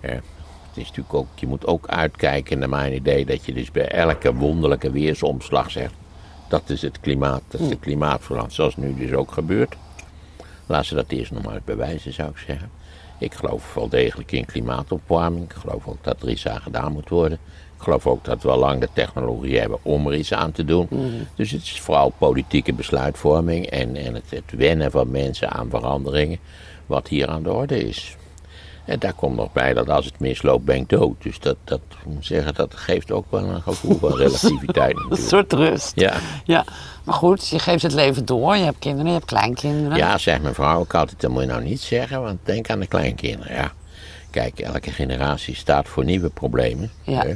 Ja, het is natuurlijk ook, je moet ook uitkijken naar mijn idee dat je dus bij elke wonderlijke weersomslag zegt. Dat is het klimaat, dat is de klimaatverandering, zoals nu dus ook gebeurt. Laat ze dat eerst nog maar eens bewijzen, zou ik zeggen. Ik geloof wel degelijk in klimaatopwarming. Ik geloof ook dat er iets aan gedaan moet worden. Ik geloof ook dat we al lang de technologie hebben om er iets aan te doen. Dus het is vooral politieke besluitvorming en, en het, het wennen van mensen aan veranderingen. wat hier aan de orde is. En daar komt nog bij dat als het misloopt, ben ik dood. Dus dat, dat, moet zeggen, dat geeft ook wel een gevoel van relativiteit Een soort rust. Ja. ja. Maar goed, je geeft het leven door. Je hebt kinderen, je hebt kleinkinderen. ja, zegt mijn vrouw ook altijd, dat moet je nou niet zeggen, want denk aan de kleinkinderen. Ja. Kijk, elke generatie staat voor nieuwe problemen. Ja. hè.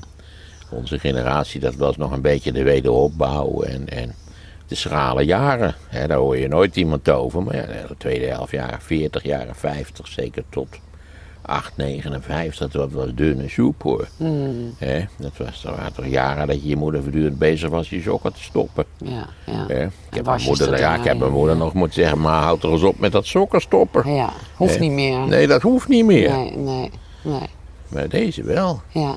Onze generatie, dat was nog een beetje de wederopbouw en, en de schrale jaren. Hè, daar hoor je nooit iemand over. Maar ja, de tweede helft jaren 40, jaren 50, zeker tot 8, 59, dat was dunne soep hoor. Hmm. Dat was, er waren toch jaren dat je je moeder voortdurend bezig was je sokken te stoppen. Ja, ja. Ik, heb mijn moeder, ja, ik heb mijn moeder nog moeten zeggen, maar houd er eens op met dat sokken stoppen. Ja, hoeft niet meer. Nee, dat hoeft niet meer. nee, nee. nee. Maar deze wel. Ja.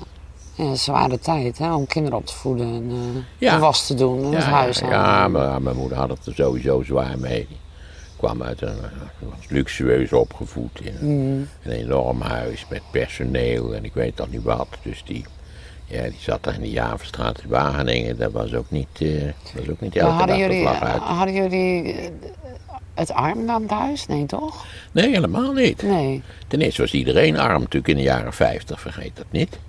ja, een zware tijd hè, om kinderen op te voeden en eh, Ja. was te doen en het huis ja, aan. ja, maar mijn moeder had het er sowieso zwaar mee. Kwam uit een, eh, was luxueus opgevoed in een, Mm. een enorm huis met personeel en ik weet al niet wat. Dus die, ja, die zat daar in de Javerstraat in Wageningen. Dat was ook niet, eh, dat was ook niet Maar elke hadden dag jullie, vlag uit. hadden jullie eh, het arm thuis? Nee, toch? Nee, helemaal niet. Nee. Ten eerste was iedereen arm natuurlijk in de jaren 50, vergeet dat niet.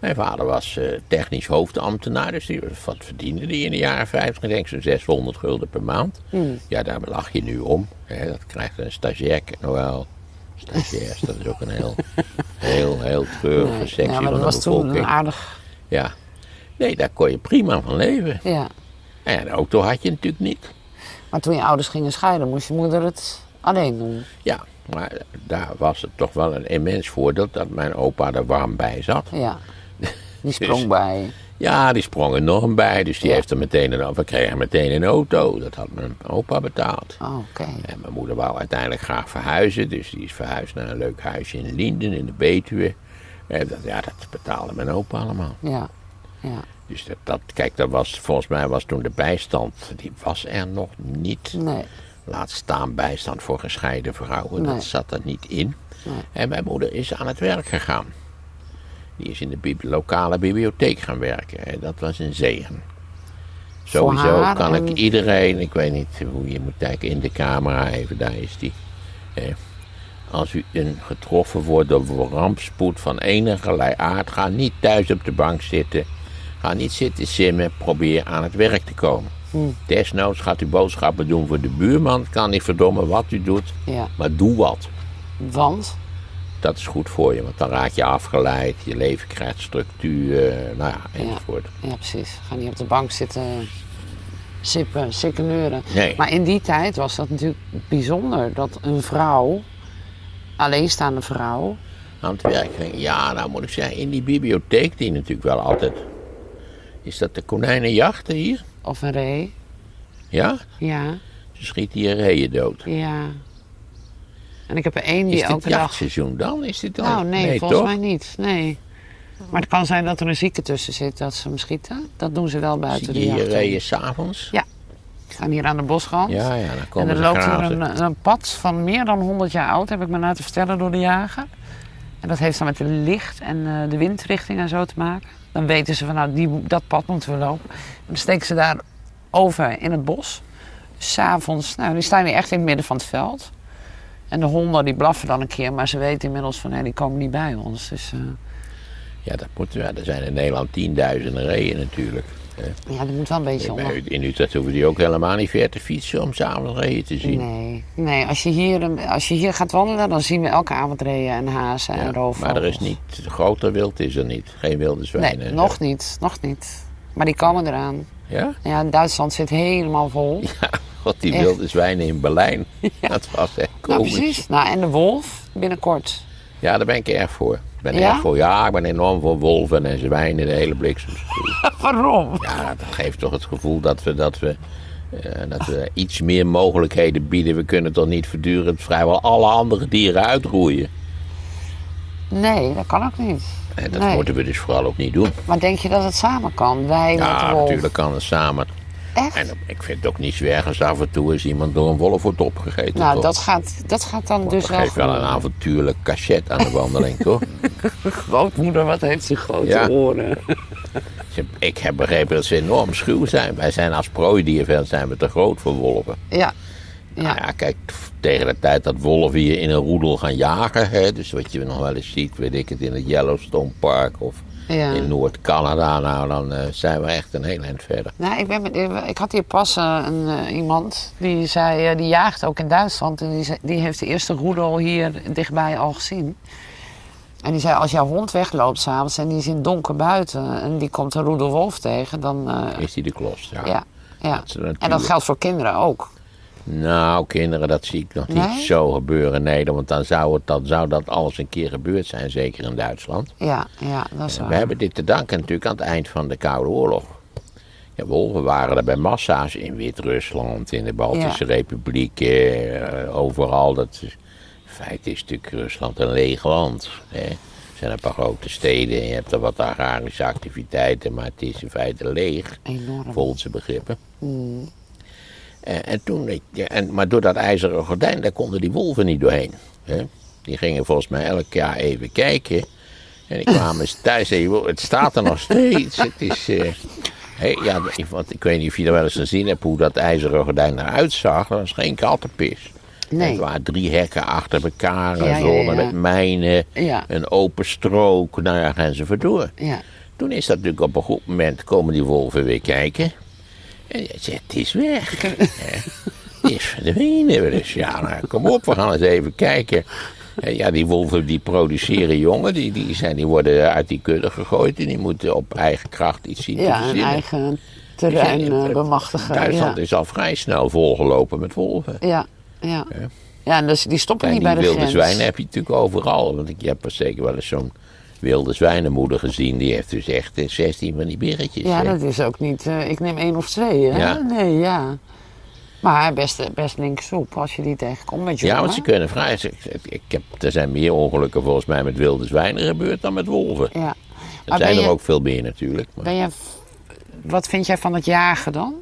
Mijn vader was eh, technisch hoofdambtenaar, dus die, wat verdiende die in de jaren 50? Ik denk zo'n 600 gulden per maand. Hmm. Ja, daar lach je nu om. Hè, dat krijgt een stagiair, nou wel, stagiairs, dat is ook een heel, heel, heel treurige nee. sectie Ja, maar van dat de was toen bevolking. een aardig... Ja. Nee, daar kon je prima van leven. Ja. En een auto had je natuurlijk niet. Maar toen je ouders gingen scheiden, moest je moeder het alleen doen. Ja, maar daar was het toch wel een immens voordeel dat mijn opa er warm bij zat. Ja. Die sprong Dus- bij. Ja, die sprong enorm bij, dus die Ja. heeft er meteen een, we kregen meteen een auto. Dat had mijn opa betaald. Oh, oké. En mijn moeder wou uiteindelijk graag verhuizen, dus die is verhuisd naar een leuk huisje in Linden in de Betuwe. En dat, ja, dat betaalde mijn opa allemaal. Ja. Ja. Dus dat, dat, kijk, dat was, volgens mij was toen de bijstand, die was er nog niet. Nee. Laat staan bijstand voor gescheiden vrouwen, Nee. dat zat er niet in. Nee. En mijn moeder is aan het werk gegaan. Die is in de bibli- lokale bibliotheek gaan werken. En dat was een zegen. Sowieso kan ik iedereen, ik weet niet hoe je moet kijken in de camera, even daar is die. Als u een getroffen wordt door rampspoed van enigerlei aard, ga niet thuis op de bank zitten. Ga niet zitten simmen, probeer aan het werk te komen. Hmm. Desnoods gaat u boodschappen doen voor de buurman. Kan niet verdommen wat u doet, Ja. maar doe wat. Want? Dat is goed voor je, want dan raak je afgeleid, je leven krijgt structuur, nou ja, enzovoort. Ja, precies. Ga niet op de bank zitten sippen, sikkeneuren. Nee. Maar in die tijd was dat natuurlijk bijzonder dat een vrouw, alleenstaande vrouw, Aan het werk ging. Ja, nou moet ik zeggen, in die bibliotheek, die natuurlijk wel altijd. Is dat de konijnenjachten hier? of een ree, Ja? ja, Ze schieten hier reeën dood. ja. En ik heb er één die Is dit elke dag... jachtseizoen dan? Is dit dan? Nou, nee, volgens toch? mij niet. Nee. Maar het kan zijn dat er een zieke tussen zit dat ze hem schieten. Dat doen ze wel buiten Zie de je hier jacht. reeën s'avonds? Ja. Staan hier aan de bosrand. Ja, ja, dan En komen er ze loopt hier een, een pad van meer dan 100 jaar oud, heb ik me laten vertellen door de jager. En dat heeft dan met de licht en eh, de windrichting en zo te maken. Dan weten ze van nou, die, dat pad moeten we lopen. En dan steken ze daar over in het bos. S'avonds, nou die staan hier echt in het midden van het veld. En de honden die blaffen dan een keer, maar ze weten inmiddels van nee, die komen niet bij ons. Dus eh, Ja, dat moet, ja, er zijn in Nederland tienduizenden reeën natuurlijk. hè. ja, dat moet wel een beetje onder. Bij- In Utrecht hoeven die ook helemaal niet ver te fietsen om s'avonds reeën te zien. Nee, nee als, je hier, een- als je hier gaat wandelen, dan zien we elke avond reeën en hazen Ja, en roofvogels. maar er is niet, groter wild is er niet. Geen wilde zwijnen. Nee, nog niet, nog niet. Maar die komen eraan. Ja? Ja, Duitsland zit helemaal vol. God, die Echt? wilde zwijnen in Berlijn. Dat was echt nou, komisch. precies. Nou, en de wolf binnenkort. Ja, daar ben ik erg voor. Ik ben Ja? erg voor. Ja, ik ben enorm voor wolven en zwijnen, de hele bliksem. Waarom? Ja, dat geeft toch het gevoel dat we, dat we, eh, dat we iets meer mogelijkheden bieden. We kunnen toch niet voortdurend vrijwel alle andere dieren uitroeien. Nee, dat kan ook niet. En dat Nee. moeten we dus vooral ook niet doen. Maar denk je dat het samen kan? Wij met de Ja, wolf. natuurlijk kan het samen. Echt? En ik vind het ook niet zwerg als af en toe eens iemand door een wolf wordt opgegeten. nou, toch? dat gaat, dat gaat dan dus dat wel geeft wel een avontuurlijk cachet aan de wandeling, toch? Grootmoeder, wat heeft ze grote Ja. oren? Ik heb begrepen dat ze enorm schuw zijn. Wij zijn als prooidierveld zijn we te groot voor wolven. Ja. Nou Ja. ja, kijk, tegen de tijd dat wolven hier in een roedel gaan jagen, hè, dus wat je nog wel eens ziet, weet ik het, in het Yellowstone Park of Ja. in Noord-Canada, nou dan eh, zijn we echt een heel eind verder. Nou, ik, ben ik had hier pas eh, een, eh, iemand die zei, die jaagt ook in Duitsland. En die, zei- die heeft de eerste roedel hier dichtbij al gezien. En die zei, als jouw hond wegloopt s'avonds en die is in het donker buiten... en die komt een roedel wolf tegen, dan... Is die de klos? Ja. ja, ja. En dat geldt voor kinderen ook. Nou, kinderen, dat zie ik nog niet zo gebeuren. Nee, want dan zou, het, dan zou dat alles een keer gebeurd zijn, zeker in Duitsland. Ja, ja, dat is We waar. hebben dit te danken natuurlijk aan het eind van de Koude Oorlog. Ja, wolven waren er bij massa's in Wit-Rusland, in de Baltische Republiek, eh, overal. Dat is, in feite is natuurlijk Rusland een leeg land. Hè. Er zijn een paar grote steden en je hebt er wat agrarische activiteiten, maar het is in feite leeg, Enorm. volgens begrippen. En, en toen, ja, en, maar door dat ijzeren gordijn, daar konden die wolven niet doorheen. Hè. Die gingen volgens mij elk jaar even kijken. En die kwamen eens thuis en zeiden, "Wow, het staat er nog steeds. Het is, eh, ja, ik- want ik weet niet of je er wel eens gezien hebt hoe dat ijzeren gordijn eruit zag. Dat was geen kattenpis. Nee. Het waren drie hekken achter elkaar, Ja, een ja, met mijnen, een open strook. Nou ja, gaan ze. Ja. Toen is dat natuurlijk op een goed moment komen die wolven weer kijken. En je zegt, het is weg. Het is verdwenen. Dus ja, nou, kom op, we gaan eens even kijken. En ja, die wolven die produceren jongen, die, die, zijn, die worden uit die kudde gegooid en die moeten op eigen kracht iets zien te Ja, verzinnen. eigen terrein Die zijn- eh, bemachtigen. Duitsland ja. is al vrij snel volgelopen met wolven. Ja, ja. Ja, en dus die stoppen En niet die bij de wilde grens. zwijnen heb je natuurlijk overal. Want ik heb er zeker wel eens zo'n wilde zwijnenmoeder gezien. Die heeft dus echt eh, 16 van die beertjes. Ja, hè. dat is ook niet... eh, ik neem één of twee, hè? Ja. Nee, ja. Maar best, best linksoep als je die tegenkomt met Ja, jongen. want ze kunnen vrij. Ik, ik heb, er zijn meer ongelukken volgens mij met wilde zwijnen gebeurd dan met wolven. Ja. Er zijn ben er je, ook veel meer natuurlijk. Maar, ben je... Wat vind jij van het jagen dan?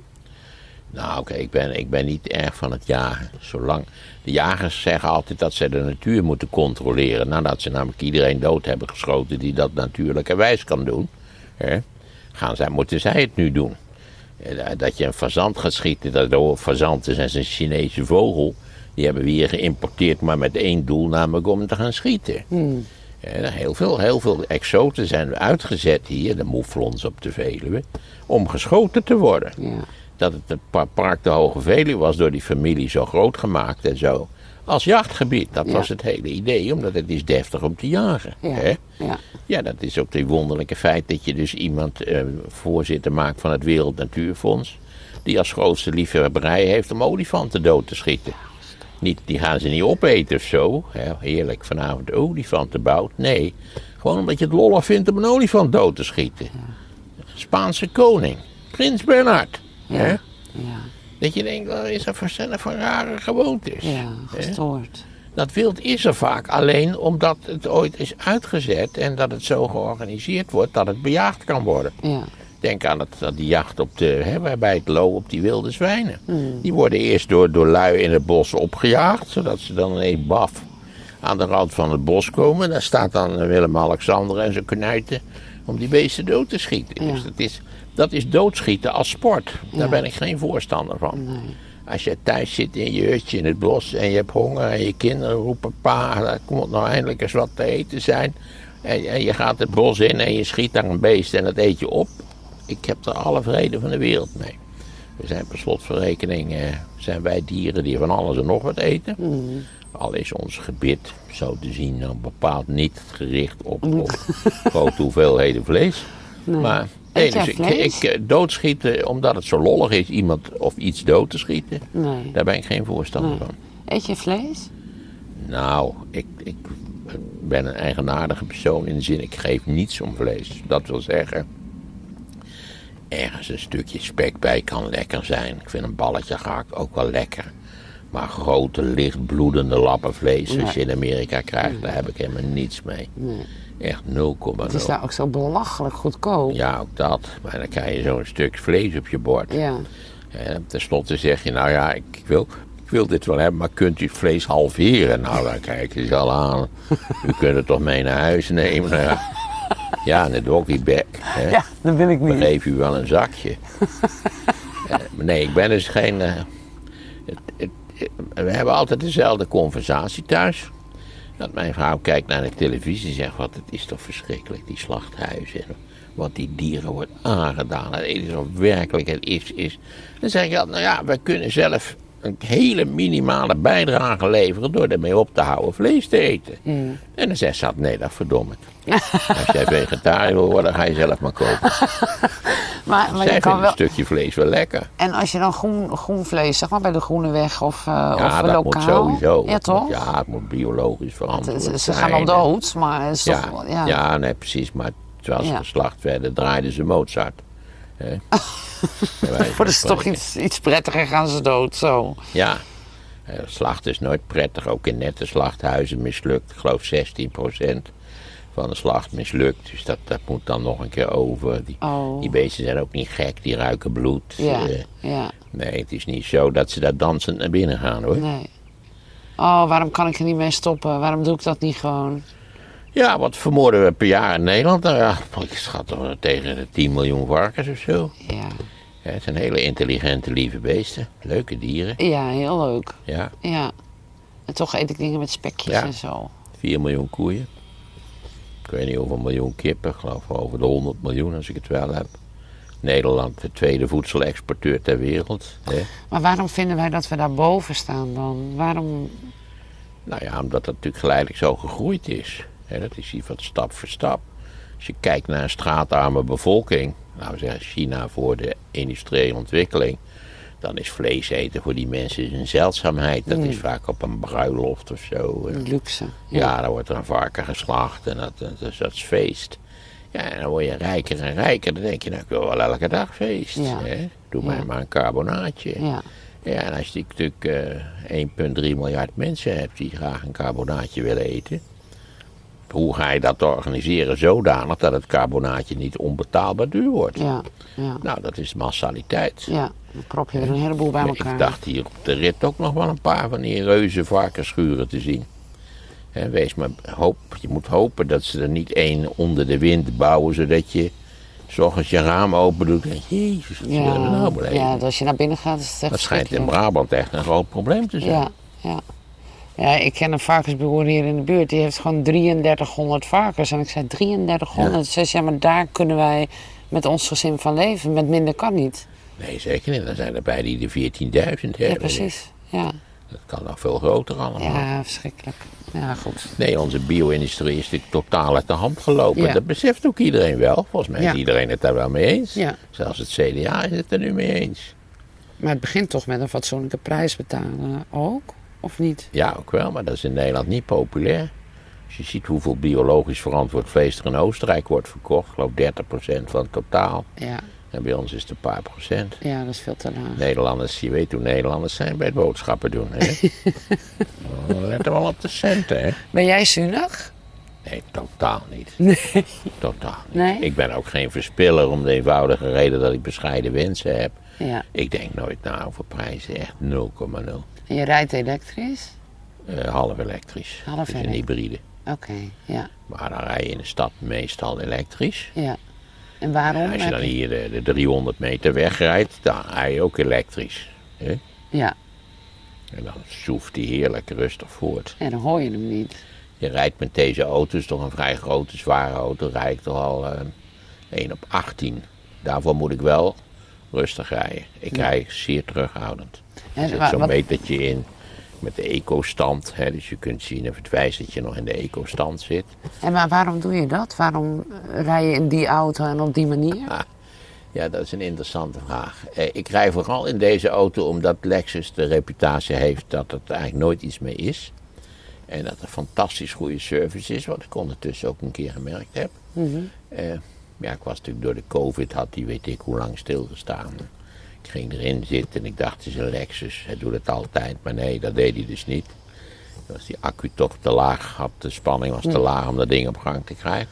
Nou, oké, ik, ben, ik ben niet erg van het jagen. Zolang de jagers zeggen altijd dat ze de natuur moeten controleren. Nadat ze namelijk iedereen dood hebben geschoten die dat natuurlijkerwijs kan doen. Hè, gaan zij, moeten zij het nu doen. Eh, Dat je een fazant gaat schieten, dat fazant is en een Chinese vogel. Die hebben we hier geïmporteerd, maar met één doel, namelijk om te gaan schieten. Ja, heel, veel, heel veel exoten zijn uitgezet hier, de moeflons op de Veluwe, om geschoten te worden. Ja. Dat het, het pa- park de Hoge Veluwe was door die familie zo groot gemaakt en zo. Als jachtgebied, dat Ja. was het hele idee, omdat het is deftig om te jagen. Ja. Hè? Ja. Ja, dat is ook het wonderlijke feit dat je dus iemand eh, voorzitter maakt van het Wereld Natuurfonds. Die als grootste liefhebberij heeft om olifanten dood te schieten. Niet, die gaan ze niet opeten of zo. Hè, heerlijk vanavond olifantenbout. Nee, gewoon omdat je het lollig vindt om een olifant dood te schieten. Spaanse koning, Prins Bernhard. Hè? Ja. Dat je denkt, wat is dat voor, zijn dat voor rare gewoontes? Ja, Hè? gestoord. Dat wild is er vaak alleen omdat het ooit is uitgezet en dat het zo georganiseerd wordt dat het bejaagd kan worden. Ja. Denk aan het, die jacht op de, hè, bij het lo op die wilde zwijnen. Die worden eerst door, door lui in het bos opgejaagd, zodat ze dan ineens baf aan de rand van het bos komen. Daar staat dan Willem-Alexander en zijn knuiten om die beesten dood te schieten. Ja. Dus dat is, dat is doodschieten als sport. Daar Ja. ben ik geen voorstander van. Nee. Als je thuis zit in je hutje in het bos en je hebt honger en je kinderen roepen pa, er moet nou eindelijk eens wat te eten zijn. En, en je gaat het bos in en je schiet daar een beest en dat eet je op. Ik heb er alle vrede van de wereld mee. We zijn per slotverrekening, eh, zijn wij dieren die van alles en nog wat eten. Al is ons gebit, zo te zien, nou bepaald niet gericht op, op grote hoeveelheden vlees. Maar nee, dus ik, eh, doodschieten omdat het zo lollig is iemand of iets dood te schieten. Nee. Daar ben ik geen voorstander Nee. van. Eet je vlees? Nou, ik, ik ben een eigenaardige persoon in de zin, ik geef niets om vlees. Dat wil zeggen, ergens een stukje spek bij kan lekker zijn. Ik vind een balletje gehakt ook wel lekker. Maar grote, lichtbloedende lappen vlees, zoals je in Amerika krijgt, daar heb ik helemaal niets mee. Echt 0,0. Het is daar ook zo belachelijk goedkoop. Ja, ook dat. Maar dan krijg je zo'n stuk vlees op je bord. Ja. En tenslotte zeg je, nou ja, ik wil, ik wil dit wel hebben, maar kunt u het vlees halveren? Nou, dan kijken ze al aan. U kunt het toch mee naar huis nemen? Nou ja, de doggybag. hè. Ja, dat wil ik niet. geven u wel een zakje. Eh, nee, ik ben dus geen... eh, het, het- we hebben altijd dezelfde conversatie thuis. Dat mijn vrouw kijkt naar de televisie en zegt... wat het is toch verschrikkelijk, die slachthuizen. Wat die dieren wordt aangedaan. Het is of werkelijk het is, is. Dan zeg ik nou ja, we kunnen zelf een hele minimale bijdrage leveren... door ermee op te houden vlees te eten. En dan zegt ze altijd, nee, dat verdomme. Als jij vegetariër wil worden, ga je zelf maar kopen. Maar, maar je kan een wel... stukje vlees wel lekker. En als je dan groen, groen vlees, zeg maar bij de Groene Weg of, uh, Ja, of dat lokaal. moet sowieso. Ja, toch? ja, het moet biologisch verantwoord Ze, zijn. ze gaan al dood, maar is Ja, toch... ja. Ja. nee, precies. Maar terwijl ze geslacht werden, draaiden ze Mozart. Hè? Voor dat is toch iets, iets prettiger gaan ze dood, zo. Ja. Eh, Slachten is nooit prettig. Ook in nette slachthuizen mislukt. Ik geloof 16% van de slacht mislukt. Dus dat, dat moet dan nog een keer over. Die, Oh. die beesten zijn ook niet gek. Die ruiken bloed. Ja, Eh, ja, nee, het is niet zo dat ze daar dansend naar binnen gaan hoor. nee. Oh, waarom kan ik er niet mee stoppen? Waarom doe ik dat niet gewoon? Ja, wat vermoorden we per jaar in Nederland? Nou ja, ik schat toch tegen de 10 miljoen varkens of zo. Ja. Ja, het zijn hele intelligente, lieve beesten. Leuke dieren. ja, heel leuk. Ja, Ja. En toch eet ik dingen met spekjes Ja. en zo. 4 miljoen koeien. Ik weet niet hoeveel miljoen kippen. Ik geloof over de 100 miljoen als ik het wel heb. Nederland, de tweede voedselexporteur ter wereld. Hè? Maar waarom vinden wij dat we daar boven staan dan? Waarom... Nou ja, omdat dat natuurlijk geleidelijk zo gegroeid is. Dat is iets wat stap voor stap. Als je kijkt naar een straatarme bevolking, laten we zeggen China voor de industriële ontwikkeling, dan is vlees eten voor die mensen een zeldzaamheid. Dat is vaak op een bruiloft of zo. En Luxe. Ja, dan wordt er een varken geslacht en dat, dat, is- dat is feest. Ja, en dan word je rijker en rijker. Dan denk je, nou, ik wil wel elke dag feest. Ja. Hè? Doe Ja. mij maar een carbonaatje. Ja. Ja, en als je natuurlijk eh 1,3 miljard mensen hebt die graag een carbonaatje willen eten. Hoe ga je dat organiseren zodanig dat het carbonaatje niet onbetaalbaar duur wordt? Ja. Ja. Nou, dat is massaliteit. Ja. Dan prop je er een heleboel bij elkaar. Ik dacht hier op de rit ook nog wel een paar van die reuze varkensschuren te zien. Hè, wees maar hoop, je moet hopen dat ze er niet één onder de wind bouwen, zodat je s ochtends je raam open doet en jezus, wat zullen we nou Ja, beleven? ja, als je naar binnen gaat is het echt dat schijnt in. Brabant echt een groot probleem te zijn. Ja, ja. Ja, ik ken een varkensboer hier in de buurt. Die heeft gewoon 3300 varkens. En ik zei 3300. Ze zei, ja, maar daar kunnen wij met ons gezin van leven. Met minder kan niet. Nee, zeker niet. Dan zijn er bij die de 14.000 hebben. Ja, precies. Ja, Dat kan nog veel groter allemaal. ja verschrikkelijk. Ja, goed. Nee, onze bio-industrie is natuurlijk totaal uit de hand gelopen. Ja. Dat beseft ook iedereen wel. Volgens mij Ja. is iedereen het daar wel mee eens. Ja. Zelfs het CDA is het er nu mee eens. Maar het begint toch met een fatsoenlijke prijs betalen ook? Of niet? Ja, ook wel, maar dat is in Nederland niet populair. Als je ziet hoeveel biologisch verantwoord vlees er in Oostenrijk wordt verkocht, ik geloof 30% van het totaal. Ja, En bij ons is het een paar procent. ja dat is veel te laag. Nederlanders, je weet hoe Nederlanders zijn bij het boodschappen doen. Hè? Oh, Let er wel op de centen, hè? Ben jij zuinig? Nee, totaal niet. Nee. Totaal niet. Nee? Ik ben ook geen verspiller om de eenvoudige reden dat ik bescheiden wensen heb. Ja. Ik denk nooit na over prijzen, echt 0,0. En je rijdt elektrisch? Eh, half elektrisch. Half is een hybride. Oké, ja. Maar dan rij je in de stad meestal elektrisch. ja. En waarom? Als je dan hier de, de 300 meter wegrijdt, dan rij je ook elektrisch. Hè? Ja, En dan zoeft hij heerlijk rustig voort. en dan hoor je hem niet. Je rijdt met deze auto, is toch een vrij grote, zware auto, rijd ik toch al eh 1 op 18. Daarvoor moet ik wel rustig rijden. Ik rij zeer terughoudend. Er zit zo'n metertje in met de eco-stand. Hè, dus je kunt zien of het wijst dat je nog in de eco-stand zit. En maar waarom doe je dat? Waarom rij je in die auto en op die manier? Ja, dat is een interessante vraag. Eh, ik rij vooral in deze auto omdat Lexus de reputatie heeft dat het eigenlijk nooit iets meer is. En dat er fantastisch goede service is, wat ik ondertussen ook een keer gemerkt heb. Eh, ja, ik was natuurlijk door de COVID, had die weet ik hoe lang stilgestaan. Ik ging erin zitten en ik dacht, het is een Lexus, hij doet het altijd. Maar nee, dat deed hij dus niet. Dan was die accu toch te laag, had de spanning was te laag om dat ding op gang te krijgen.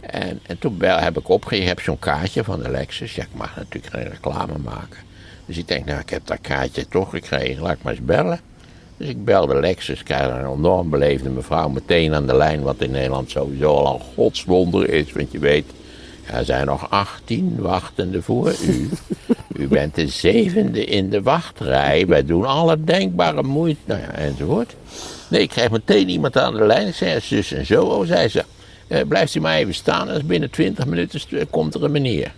En, en toen bel, heb ik opgegeven, je hebt zo'n kaartje van de Lexus. Ja, ik mag natuurlijk geen reclame maken. Dus ik denk, nou, ik heb dat kaartje toch gekregen, laat ik maar eens bellen. Dus ik belde Lexus, krijg een enorm beleefde mevrouw meteen aan de lijn, wat in Nederland sowieso al een godswonder is. Want je weet, er zijn nog 18 wachtenden voor u. U bent de zevende in de wachtrij. Wij doen alle denkbare moeite, nou ja, enzovoort. Nee, ik krijg meteen iemand aan de lijn. Ik zei, zus en zo, oh, zei ze. Eh, blijft u maar even staan, en binnen 20 minuten st- komt er een meneer.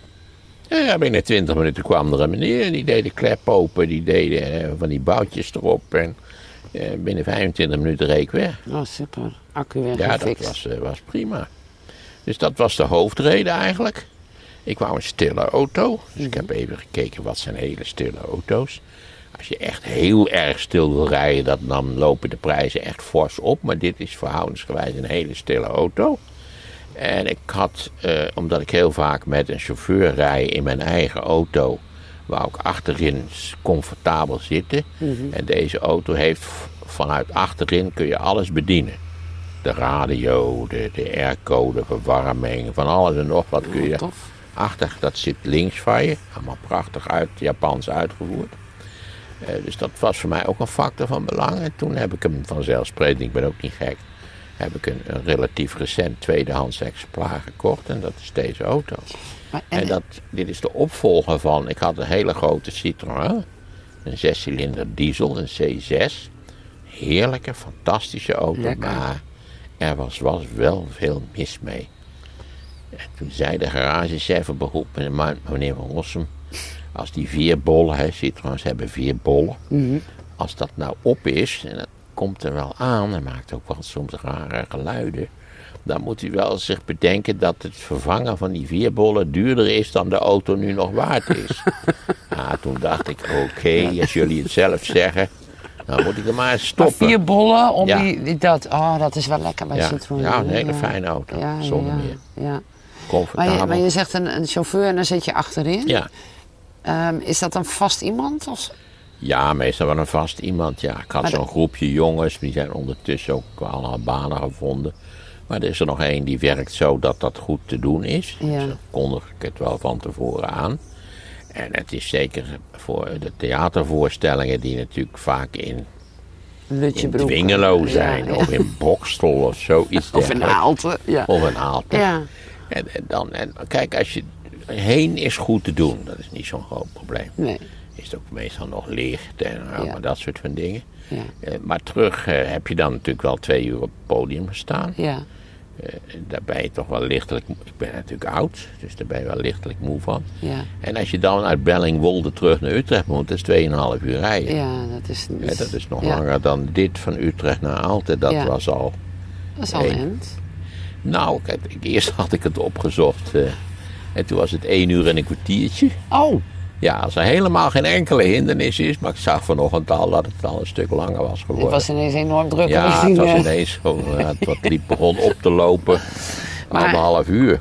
Ja, binnen 20 minuten kwam er een meneer. en Die deed de klep open, die deed eh, van die boutjes erop. En eh, binnen 25 minuten reed ik weg. Oh, super. Accu weer Ja, dat was, eh, was prima. Dus dat was de hoofdreden eigenlijk. Ik wou een stille auto. Dus ik heb even gekeken wat zijn hele stille auto's. Als je echt heel erg stil wil rijden, dat, dan lopen de prijzen echt fors op. Maar dit is verhoudensgewijs een hele stille auto. En ik had, eh, omdat ik heel vaak met een chauffeur rij in mijn eigen auto, wou ik achterin comfortabel zitten. En deze auto heeft vanuit achterin kun je alles bedienen. De radio, de, de airco, de verwarming, van alles en nog wat kun je. tof. Achter, dat zit links van je. Allemaal prachtig uit, Japans uitgevoerd. Eh, dus dat was voor mij ook een factor van belang. En toen heb ik hem vanzelfsprekend, ik ben ook niet gek, heb ik een, een relatief recent tweedehands exemplaar gekocht. En dat is deze auto. Maar, En, dat, dit is de opvolger van, ik had een hele grote Citroën. Een zescilinder diesel, een C6. Heerlijke, fantastische auto. Lekker. Maar er was, was wel veel mis mee. En toen zei de garagechef op beroep, meneer Van Rossum. Als die vier bollen, hè, Citroëns hebben vier bollen. Mhm. Als dat nou op is, en dat komt er wel aan, en maakt ook wel soms rare geluiden. Dan moet u wel zich bedenken dat het vervangen van die vier bollen duurder is dan de auto nu nog waard is. ja, toen dacht ik, oké, als jullie het zelf zeggen, dan moet ik er maar eens maar stoppen. vier bollen om Ja. die, die- dat. Oh, dat is wel lekker bij Ja, Citroën. ja, een hele fijne auto, zonder meer. Ja. Maar, Comfortabel. je, maar je zegt een, een chauffeur en dan zit je achterin. Ja. Ehm, is dat een vast iemand? Of... ja, meestal wel een vast iemand. Ja, ik had zo'n dat- groepje jongens, die zijn ondertussen ook allemaal banen gevonden. Maar er is er nog één die werkt zo dat dat goed te doen is. Ja. Dus dan kondig ik het wel van tevoren aan. En het is zeker voor de theatervoorstellingen die natuurlijk vaak in, in. Dwingelo zijn. Ja, Of in Bokstel of zoiets Of een dergelijks. Aalte. Ja. Of een Aalte. Ja. En, en dan, en kijk, als je heen is goed te doen. Dat is niet zo'n groot probleem. Nee. Is het ook meestal nog licht en allemaal Ja. dat soort van dingen. Ja. Eh, maar terug eh, heb je dan natuurlijk wel twee uur op het podium gestaan. Ja. Eh, daar ben je toch wel lichtelijk... Ik ben natuurlijk oud, dus daar ben je wel lichtelijk moe van. Ja. En als je dan uit Bellingwolde terug naar Utrecht moet, dat is 2,5 uur rijden. Ja, dat is niet... Ja, dat is nog ja, langer dan dit van Utrecht naar Aalten. Dat Ja. was al... Dat is al een end. Nou, kijk, eerst had ik het opgezocht. eh, en toen was het 1 uur en een kwartiertje. Oh, Ja, als er helemaal geen enkele hindernis is. Maar ik zag vanochtend al dat het al een stuk langer was het geworden. was ineens enorm druk ja, het was ineens ja, het wat liep begon op te lopen. Maar- Anderhalf uur.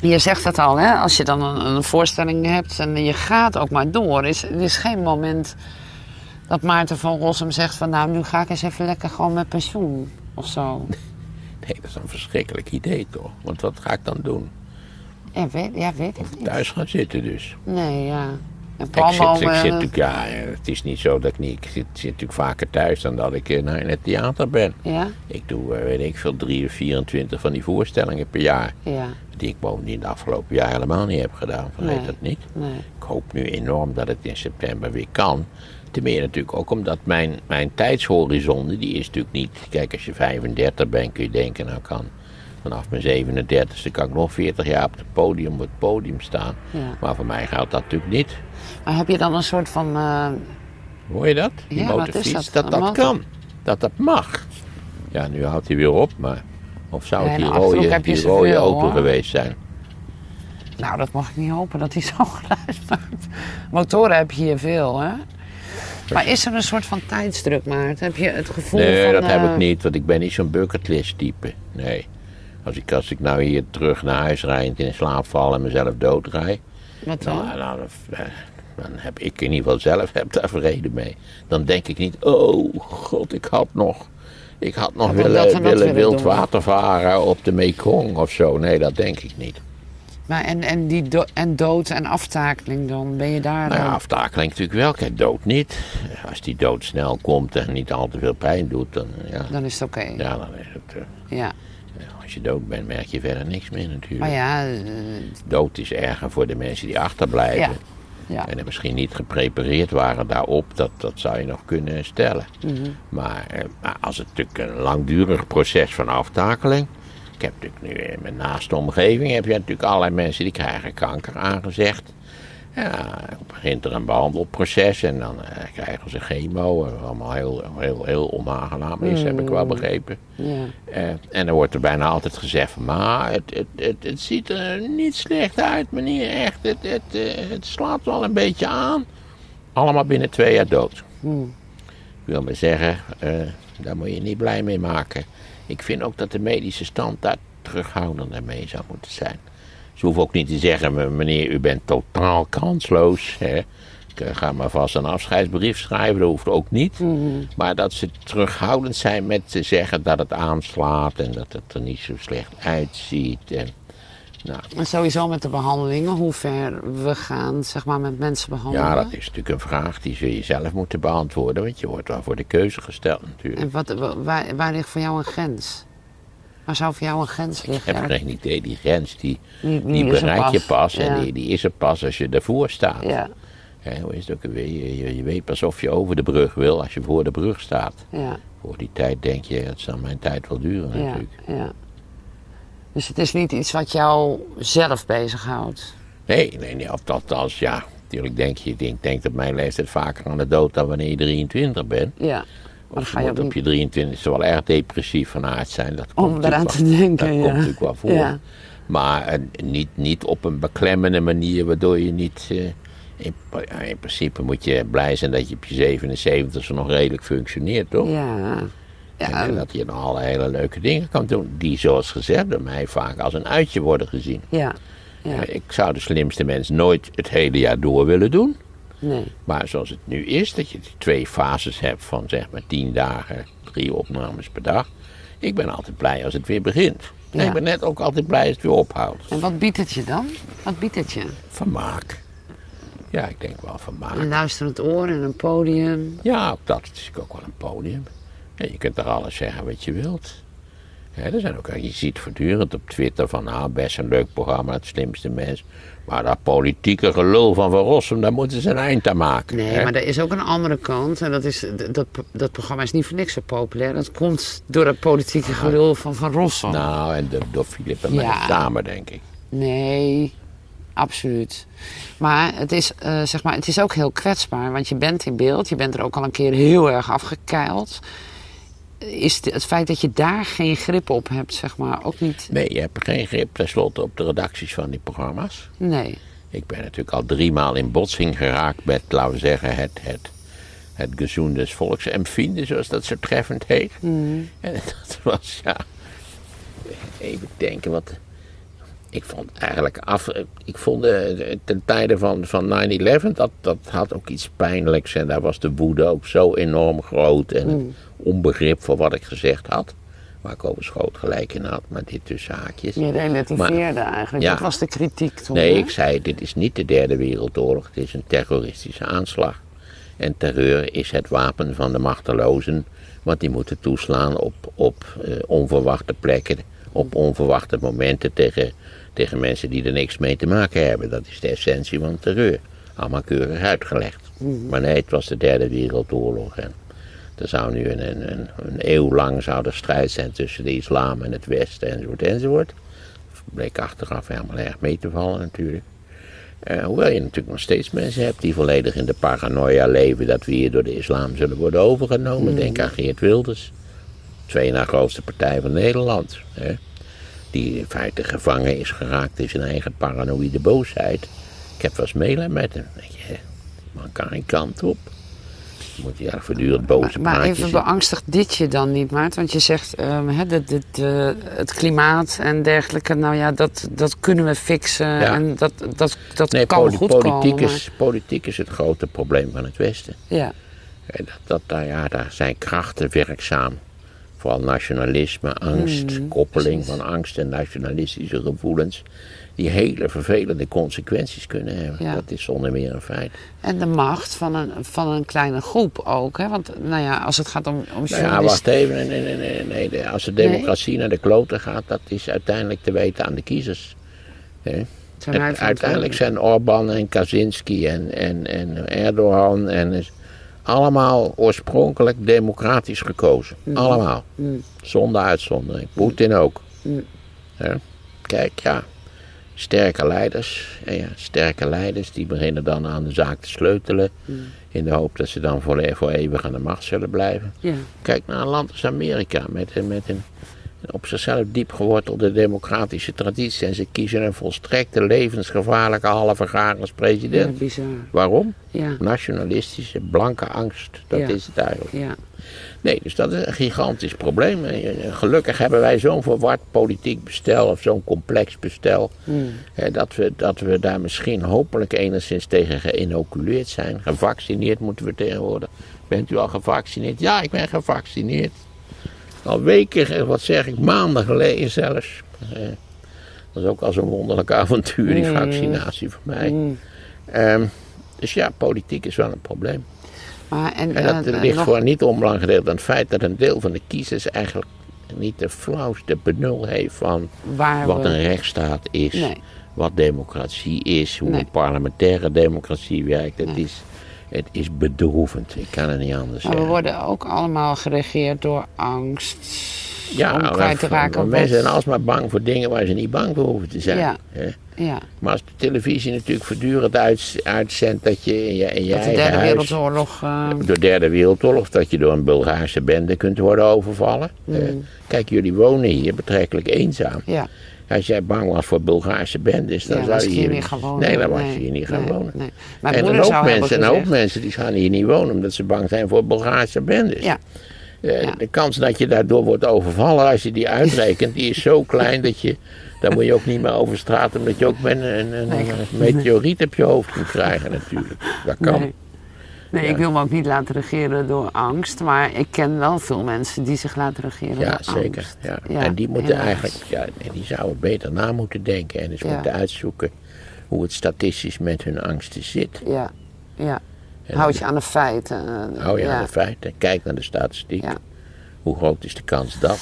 Je zegt het al, hè? als je dan een, een voorstelling hebt en je gaat ook maar door. Is, er is geen moment dat Maarten van Rossum zegt van... nou, nu ga ik eens even lekker gewoon met pensioen of zo. Nee, dat is een verschrikkelijk idee toch? Want wat ga ik dan doen? Ja, weet, ja, weet ik niet. Thuis gaan zitten dus. Nee, ja. En Ik zit, ik eh, zit natuurlijk, ja, het is niet zo dat ik niet... Ik zit, zit natuurlijk vaker thuis dan dat ik naar in het theater ben. Ja, Ik doe, eh, weet ik veel, drie of 24 van die voorstellingen per jaar. ja, Die ik bovendien de afgelopen jaar helemaal niet heb gedaan. Vergeet Nee. dat niet. nee. Ik hoop nu enorm dat het in september weer kan. Ten meer natuurlijk ook omdat mijn, mijn tijdshorizon, die is natuurlijk niet... Kijk, als je 35 bent kun je denken, nou kan... Vanaf mijn 37e kan ik nog 40 jaar op het podium, op het podium staan. Ja. Maar voor mij geldt dat natuurlijk niet. Maar heb je dan een soort van... eh, Hoor je dat? Die Ja, motorfiets, dat? dat dat motor- kan. Dat dat mag. Ja, nu houdt hij weer op, maar... Of zou het die rode, die auto hoor. geweest zijn? nou, dat mag ik niet hopen dat hij zo maakt. Motoren heb je hier veel, hè? Maar is er een soort van tijdsdruk, Maarten? Heb je het gevoel Nee, van... dat heb eh, ik niet, want ik ben niet zo'n bucketlist type. Nee. Als ik, als ik nou hier terug naar huis rijd, in slaap val en mezelf doodrij, Wat dan? nou, nou, dan, eh, dan heb ik in ieder geval zelf heb daar vrede mee. Dan denk ik niet, oh god, ik had nog, ik had nog willen, willen willen wild doen. water varen op de Mekong of zo. Nee, dat denk ik niet. Maar en, en, die do- en dood en aftakeling dan? Ben je daar... Nou ja, aftakeling natuurlijk wel. Kijk, dood niet. Als die dood snel komt en niet al te veel pijn doet, dan, ja, dan is het oké. ja, dan is het... eh, Ja. Als je dood bent, merk je verder niks meer natuurlijk. Maar ja, eh, Dood is erger voor de mensen die achterblijven. ja. ja. En er misschien niet geprepareerd waren daarop, dat, dat zou je nog kunnen stellen. Mhm. maar, eh, maar als het natuurlijk een langdurig proces van aftakeling. Ik heb natuurlijk nu in mijn naaste omgeving heb je natuurlijk allerlei mensen die krijgen kanker aangezegd. Ja, dan begint er een behandelproces en dan eh, krijgen ze chemo. Allemaal heel, heel, heel onaangenaam is, heb ik wel begrepen. ja. Eh, en dan wordt er bijna altijd gezegd maar het, het, het, het ziet er niet slecht uit, meneer. Echt, het, het, eh, het slaat wel een beetje aan. Allemaal binnen twee jaar dood. Hmm. Ik wil maar zeggen, eh, daar moet je niet blij mee maken. Ik vind ook dat de medische stand daar terughoudender mee zou moeten zijn. Ze hoeven ook niet te zeggen, "Me- meneer, u bent totaal kansloos. Hè. Ik eh, ga maar vast een afscheidsbrief schrijven, dat hoeft ook niet. Maar dat ze terughoudend zijn met te zeggen dat het aanslaat en dat het er niet zo slecht uitziet. En, nou, En sowieso met de behandelingen, hoe ver we gaan zeg maar, met mensen behandelen. ja, dat is natuurlijk een vraag die ze jezelf moeten beantwoorden, want je wordt wel voor de keuze gesteld natuurlijk. En wat, wa- waar, waar ligt voor jou een grens? Maar zou voor jou een grens Ik liggen? heb Ja, geen idee, die grens die, die, die er bereik je pas en Ja. die, die is er pas als je ervoor staat. Ja, Hè, hoe is het ook alweer? Je, je, je weet pas of je over de brug wil als je voor de brug staat. ja, Voor die tijd denk je, het zal mijn tijd wel duren ja, natuurlijk. ja. Dus het is niet iets wat jou zelf bezighoudt? Nee, nee, nee, of althans, ja. Natuurlijk denk je, ik denk, denk op mijn leeftijd vaker aan de dood dan wanneer je 23 bent. Ja. Of je moet op je 23 wel erg depressief van aard zijn. Dat Om komt eraan natuurlijk te wel- denken, Dat ja. komt natuurlijk wel voor. Ja. Maar eh, niet, niet op een beklemmende manier waardoor je niet... eh, in, principe moet je blij zijn dat je op je 77 nog redelijk functioneert, toch? Ja. En, Ja, en dat je dan alle hele leuke dingen kan doen. Die, zoals gezegd, door mij vaak als een uitje worden gezien. ja. ja. Eh, Ik zou de slimste mens nooit het hele jaar door willen doen. Nee. Maar zoals het nu is, dat je twee fases hebt van zeg maar tien dagen, drie opnames per dag. Ik ben altijd blij als het weer begint. En ik ben net ook altijd blij als het weer ophoudt. En wat biedt het je dan? Wat biedt het je? Vermaak. Ja, ik denk wel vermaak. Een luisterend oor en een podium. Ja, ook dat is ook wel een podium. Ja, je kunt er alles zeggen wat je wilt. Ja, er zijn ook, je ziet voortdurend op Twitter van, nou, best een leuk programma, het slimste mens. Maar dat politieke gelul van Van Rossum, daar moeten ze een eind aan maken. Nee, hè? maar er is ook een andere kant. En dat, is, dat, dat programma is niet voor niks zo populair. Dat komt door het politieke gelul van Van Rossum. Nou, en de, door Filip en mij Ja. samen, denk ik. Nee, absoluut. Maar het is, eh, zeg maar het is ook heel kwetsbaar. Want je bent in beeld. Je bent er ook al een keer heel erg afgekeild. Is het feit dat je daar geen grip op hebt, zeg maar, ook niet... Nee, je hebt geen grip tenslotte op de redacties van die programma's. Nee. Ik ben natuurlijk al driemaal in botsing geraakt met, laten we zeggen, het, het, het gezoen des volksempvinden, zoals dat zo treffend heet. En dat was, ja, even denken wat... Ik vond eigenlijk af, ik vond eh, ten tijde van, van 9-11, dat, dat had ook iets pijnlijks. En daar was de woede ook zo enorm groot. En het onbegrip voor wat ik gezegd had. Waar ik overigens groot gelijk in had, maar dit tussen haakjes. Je relativeerde eigenlijk. Ja. Dat was de kritiek toen. Nee, hè? ik zei, dit is niet de derde wereldoorlog, het is een terroristische aanslag. En terreur is het wapen van de machtelozen, want die moeten toeslaan op, op eh, onverwachte plekken, op onverwachte momenten tegen, tegen mensen die er niks mee te maken hebben. Dat is de essentie van terreur. Allemaal keurig uitgelegd. Maar nee, het was de derde wereldoorlog. En er zou nu een, een, een, een eeuw lang zou er strijd zijn tussen de islam en het westen enzovoort enzovoort bleek achteraf helemaal erg mee te vallen natuurlijk. Eh, hoewel je natuurlijk nog steeds mensen hebt die volledig in de paranoia leven dat we hier door de islam zullen worden overgenomen. Denk aan Geert Wilders, twee na grootste partij van Nederland. Hè, die in feite gevangen is geraakt in zijn eigen paranoïde boosheid. Ik heb wel eens met hem. Je, man kan geen kant op. Moet hij eigenlijk voortdurend boze Maar, maar even beangstigt dit je dan niet, Maart? Want je zegt ehm, dit, eh, het klimaat en dergelijke, nou ja, dat, dat kunnen we fixen. Ja. En dat, dat, dat Nee, kan goed politiek, komen. is, politiek is het grote probleem van het Westen. ja. En dat, dat, daar, ja, daar zijn krachten werkzaam. Vooral nationalisme, angst, Mm, koppeling van angst en nationalistische gevoelens. Die hele vervelende consequenties kunnen hebben. Ja. Dat is zonder meer een feit. En de macht van een, van een kleine groep ook. Hè? Want nou ja, als het gaat om, om Nou ja, wacht even. Nee, nee, nee, nee, Als de democratie naar de kloten gaat, dat is uiteindelijk te weten aan de kiezers. Hè? Het- uiteindelijk zijn Orbán en Kaczynski en, en, en Erdogan en allemaal oorspronkelijk democratisch gekozen. Allemaal. Zonder uitzondering. Poetin ook. Hè? Kijk, ja. Sterke leiders. En ja, sterke leiders die beginnen dan aan de zaak te sleutelen. In de hoop dat ze dan voor, voor eeuwig aan de macht zullen blijven. Ja. Kijk naar een land als Amerika met, een- met een op zichzelf diep gewortelde democratische traditie. En ze kiezen een volstrekte levensgevaarlijke halve graag als president. Waarom? Nationalistische, blanke angst. Dat is het eigenlijk. Nee, dus dat is een gigantisch probleem. Gelukkig hebben wij zo'n verward politiek bestel of zo'n complex bestel. hè, dat, we, dat we daar misschien hopelijk enigszins tegen geïnoculeerd zijn. Gevaccineerd moeten we tegenwoordig. Bent u al gevaccineerd? Ja, ik ben gevaccineerd. Al weken, eh, wat zeg ik, maanden geleden zelfs. Eh, dat is ook al zo'n wonderlijk avontuur, die vaccinatie voor mij. Ehm, dus ja, politiek is wel een probleem. Maar, en, En dat eh, ligt nog- voor niet onbelangrijk aan het feit dat een deel van de kiezers eigenlijk niet de flauwste benul heeft van Waar wat we- een rechtsstaat is, Nee. wat democratie is, hoe Nee. een parlementaire democratie werkt. Het, Nee. is, het is bedroevend, ik kan het niet anders Maar we zeggen. worden ook allemaal geregeerd door angst. ja, om maar- kwijt te raken. mensen zijn alsmaar bang voor dingen waar ze niet bang voor hoeven te zijn. Ja. hè. Ja, Maar als de televisie natuurlijk voortdurend uit, uitzendt dat je in je, in je dat de eigen derde huis... wereldoorlog... eh, door de derde wereldoorlog, dat je door een Bulgaarse bende kunt worden overvallen. Mm. Eh, kijk, jullie wonen hier betrekkelijk eenzaam. ja, Als jij bang was voor Bulgaarse bendes, dan ja, zou je hier niet gaan wonen. Nee, dan was je hier niet gaan nee, wonen. Nee. En een hoop, mensen, een hoop mensen die gaan hier niet wonen omdat ze bang zijn voor Bulgaarse bendes. Ja, ja. De kans dat je daardoor wordt overvallen, als je die uitrekent, die is zo klein dat je. Dan moet je ook niet meer over straat, omdat je ook een, een, een Nee. meteoriet op je hoofd kunt krijgen, natuurlijk. Dat kan. nee. Nee, Ja. ik wil me ook niet laten regeren door angst. Maar ik ken wel veel mensen die zich laten regeren Ja, door zeker. angst. Ja. Ja, en die moeten helaas. eigenlijk, ja, die zouden beter na moeten denken en eens moeten uitzoeken hoe het statistisch met hun angsten zit. Ja, ja. En Houd je aan de feiten. Hou je ja. aan de feiten, kijk naar de statistiek. Ja. Hoe groot is de kans dat?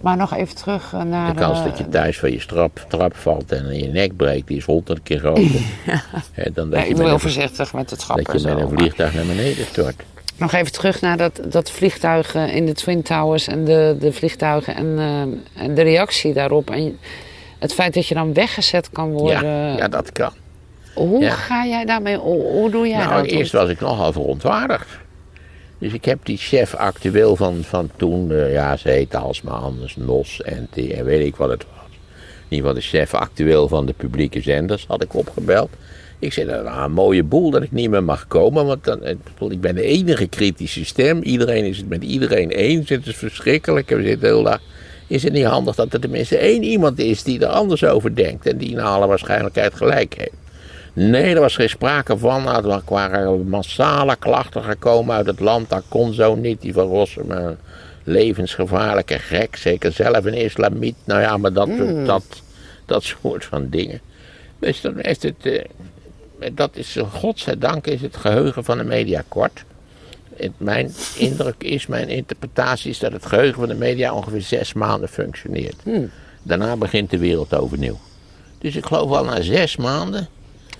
Maar nog even terug eh, naar... De kans eh, dat je thuis van je strap, trap valt en je nek breekt, die is honderd keer groter. Hè, dan dat Nee, je ik ben heel voorzichtig met het grappen dat je met een vliegtuig naar beneden stort. Nog even terug naar dat, dat vliegtuigen in de Twin Towers en de, de vliegtuigen en, eh, en de reactie daarop. En het feit dat je dan weggezet kan worden. Ja, ja, dat kan. Hoe ja. ga jij daarmee Hoe, hoe doe jij Nou, dat? eerst was ik nogal verontwaardigd. Dus ik heb die chef actueel van, van toen, eh, ja, ze heette alsmaar anders, Nos en, en weet ik wat het was. In ieder geval de chef actueel van de publieke zenders had ik opgebeld. Ik zei, nou, een mooie boel dat ik niet meer mag komen, want dan, ik bedoel, ik ben de enige kritische stem. Iedereen is het met iedereen eens, het is verschrikkelijk. We zitten heel dag. Is het niet handig dat er tenminste één iemand is die er anders over denkt en die naar alle waarschijnlijkheid gelijk heeft? Nee, er was geen sprake van. Nou, Er waren massale klachten gekomen uit het land. Dat kon zo niet. Die van Rossum, een levensgevaarlijke gek. Zeker zelf een islamiet. Nou ja, maar dat, dat, dat soort van dingen. Dus dan is het, eh, dat is, eh, godzijdank is het geheugen van de media kort. Het, mijn indruk is, mijn interpretatie is dat het geheugen van de media ongeveer zes maanden functioneert. Daarna begint de wereld overnieuw. Dus ik geloof al na zes maanden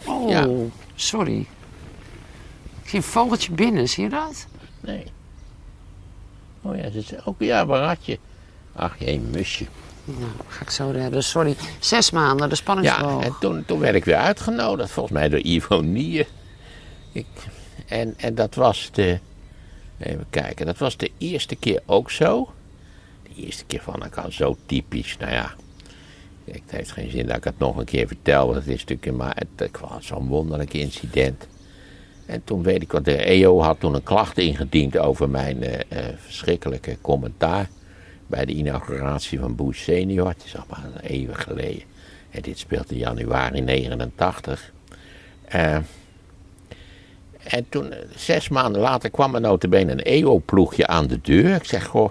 Oh, Ja. sorry. Ik zie een vogeltje binnen, zie je dat? Nee. Oh ja, het is ook ja, een ratje. Ach jee, musje. Nou, ga ik zo redden. Sorry. Zes maanden, de spanning Ja, hoog. en toen, toen werd ik weer uitgenodigd, volgens mij door Ivo Nieën. Ik, en, en dat was de. Even kijken, dat was de eerste keer ook zo. De eerste keer van, ik al zo typisch, nou ja. Het heeft geen zin dat ik het nog een keer vertel, want het is natuurlijk maar het, was zo'n wonderlijk incident. En toen weet ik wat, de EO had toen een klacht ingediend over mijn eh, eh, verschrikkelijke commentaar bij de inauguratie van Bush senior. Het is allemaal even geleden. En dit speelt in januari 89. Eh, en toen, zes maanden later, kwam er notabene een EO-ploegje aan de deur. Ik zeg, goh,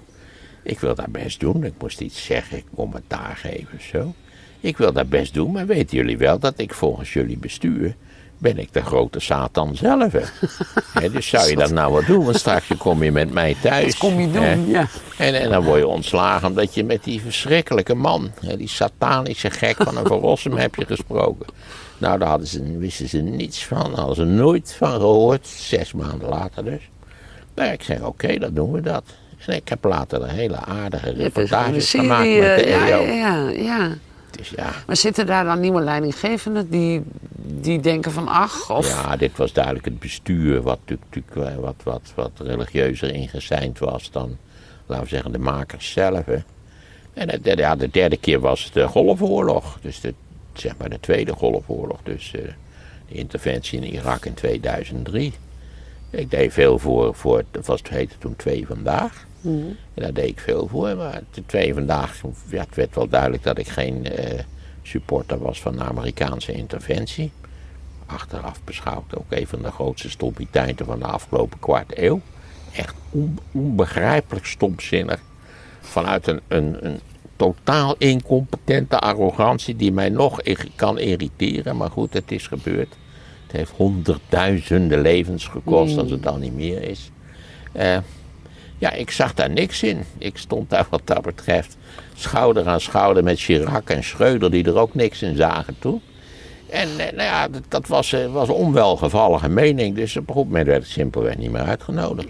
ik wil dat best doen. Ik moest iets zeggen, commentaar geven zo. Ik wil dat best doen, maar weten jullie wel dat ik volgens jullie bestuur... ben ik de grote Satan zelf. Dus zou je dat nou wel doen? Want straks kom je met mij thuis. Dat kom je doen, ja. En, en dan word je ontslagen omdat je met die verschrikkelijke man, die satanische gek van een Van Rossum, heb je gesproken. Nou, daar hadden ze, wisten ze niets van, hadden ze nooit van gehoord, zes maanden later dus. Nou, ik zeg, oké, dan doen we dat. En ik heb later een hele aardige serie, gemaakt met de eh, ja, EO. ja, ja, ja. Dus ja, Maar zitten daar dan nieuwe leidinggevenden die, die denken van ach? Of... ja, dit was duidelijk het bestuur wat, natuurlijk- eh, wat, wat, wat religieuzer ingeseind was dan, laten we zeggen, de makers zelf. Hè. En de derde, ja, de derde keer was de Golfoorlog. Dus de, zeg maar de tweede Golfoorlog. Dus eh, de interventie in Irak in 2003. Ik deed veel voor, voor dat was, het heette toen Twee Vandaag. En daar deed ik veel voor. Maar de Twee Vandaag, ja, het werd wel duidelijk dat ik geen eh, supporter was van de Amerikaanse interventie. Achteraf beschouwd ook een van de grootste stompiteiten van de afgelopen kwart eeuw. Echt on- onbegrijpelijk stomzinnig vanuit een, een, een totaal incompetente arrogantie die mij nog kan irriteren. Maar goed, het is gebeurd. Het heeft honderdduizenden levens gekost als het al niet meer is. Eh, Ja, ik zag daar niks in. Ik stond daar wat dat betreft schouder aan schouder met Chirac en Schreuder, die er ook niks in zagen toen. En eh, nou ja, dat, was, eh, was een onwelgevallige mening, dus op een goed moment werd ik simpelweg niet meer uitgenodigd.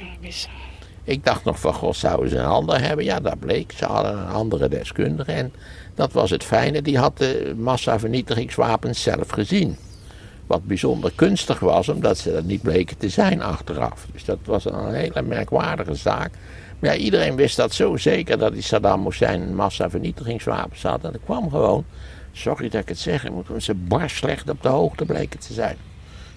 Ik dacht nog van, god, zouden ze een ander hebben? Ja, dat bleek. Ze hadden een andere deskundige. En dat was het fijne, die had de massavernietigingswapens zelf gezien. Wat bijzonder kunstig was, omdat ze dat niet bleken te zijn achteraf. Dus dat was een hele merkwaardige zaak. Maar ja, iedereen wist dat zo zeker dat die Saddam Hussein massavernietigingswapens had. En dat kwam gewoon, sorry dat ik het zeg, omdat ze bar slecht op de hoogte bleken te zijn.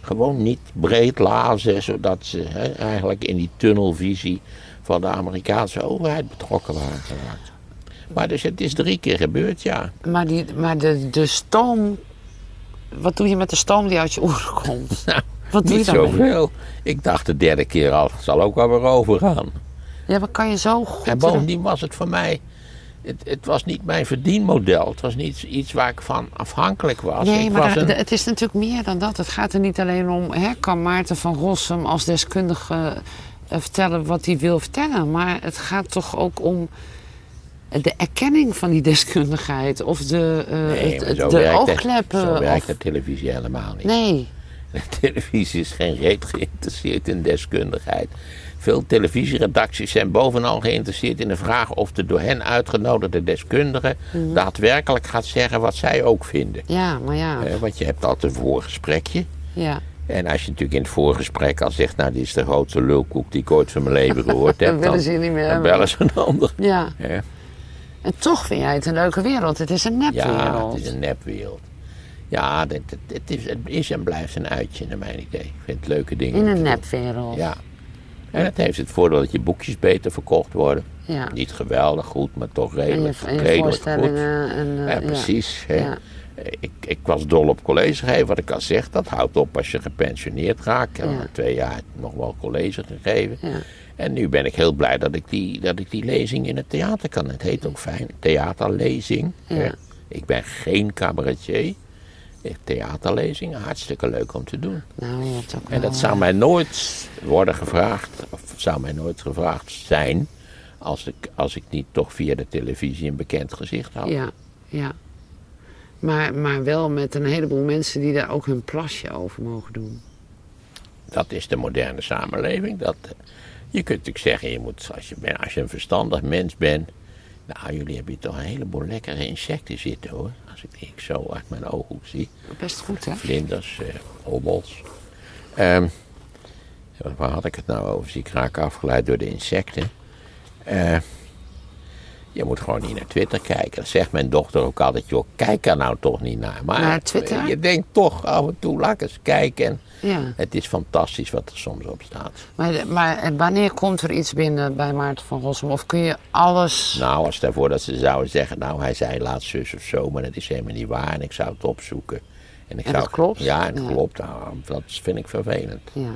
Gewoon niet breed lazen, zodat ze eigenlijk in die tunnelvisie van de Amerikaanse overheid betrokken waren geraakt. Maar dus het is drie keer gebeurd, ja. Maar, die, maar de, de stoom. Wat doe je met de stoom die uit je oren komt? Nou, Wat doe je Niet zoveel. Ik dacht de derde keer al, zal ook wel weer overgaan. Ja, maar kan je zo goed. En bovendien was het voor mij, het, het was niet mijn verdienmodel. Het was niet iets waar ik van afhankelijk was. Nee, ik maar was daar- een- de- het is natuurlijk meer dan dat. Het gaat er niet alleen om, hè, kan Maarten van Rossum als deskundige eh, vertellen wat hij wil vertellen. Maar het gaat toch ook om de erkenning van die deskundigheid. Of de, eh, Nee, het- de werkt het- oogkleppen. Zo werkt of- de televisie helemaal niet. Nee, De televisie is geen reet geïnteresseerd in deskundigheid. Veel televisieredacties zijn bovenal geïnteresseerd in de vraag of de door hen uitgenodigde deskundige Mhm. daadwerkelijk gaat zeggen wat zij ook vinden. ja, maar ja. Eh, want je hebt altijd een voorgesprekje. ja. En als je natuurlijk in het voorgesprek al zegt, nou dit is de grootste lulkoek die ik ooit van mijn leven gehoord heb. Dan willen ze niet meer dan bellen ze een ander. ja. Ja. En toch vind jij het een leuke wereld. Het is een Ja, nepwereld. het is een nepwereld. Ja, het, is, het is en blijft een uitje naar mijn idee. Ik vind het leuke dingen. In een nepwereld. Ja. En het heeft het voordeel dat je boekjes beter verkocht worden. Ja. Niet geweldig goed, maar toch En je, redelijk, en je redelijk goed. En, eh, Ja, ja. precies. Hè. Ja. Ik, ik was dol op college geven. Wat ik al zeg, dat houdt op als je gepensioneerd raakt. Ik heb Ja. al twee jaar nog wel college gegeven. Ja. En nu ben ik heel blij dat ik, die, dat ik die lezing in het theater kan. Het heet ook fijn theaterlezing. Ja. Ik ben geen cabaretier. Eh, Theaterlezing, hartstikke leuk om te doen. Nou, En dat zou mij nooit worden gevraagd, of zou mij nooit gevraagd zijn, als ik, als ik niet toch via de televisie een bekend gezicht had. Ja, ja. Maar, maar wel met een heleboel mensen die daar ook hun plasje over mogen doen. Dat is de moderne samenleving. Dat, eh, je kunt natuurlijk zeggen, je moet, als, je, ben- als je een verstandig mens bent. Nou, jullie hebben hier toch een heleboel lekkere insecten zitten hoor. Als ik die zo uit mijn ooghoek zie. Best goed, hè? Vlinders, eh, hobbels. Ehm, waar had ik het nou over? Zie ik raak afgeleid door de insecten. Eh, je moet gewoon niet naar Twitter kijken. Dat zegt mijn dochter ook altijd. Joh, kijk er nou toch niet naar. Maar Naar Twitter? je denkt toch af en toe, laat eens kijken. En Ja. het is fantastisch wat er soms op staat. Maar, maar eh, wanneer komt er iets binnen bij Maarten van Rossum? Of kun je alles... Nou, als daarvoor dat ze zouden zeggen, nou hij zei laatst zus of zo, maar dat is helemaal niet waar en ik zou het opzoeken. En, ik En zou, dat klopt? Ja, en dat Ja. klopt. Nou, dat vind ik vervelend. Ja.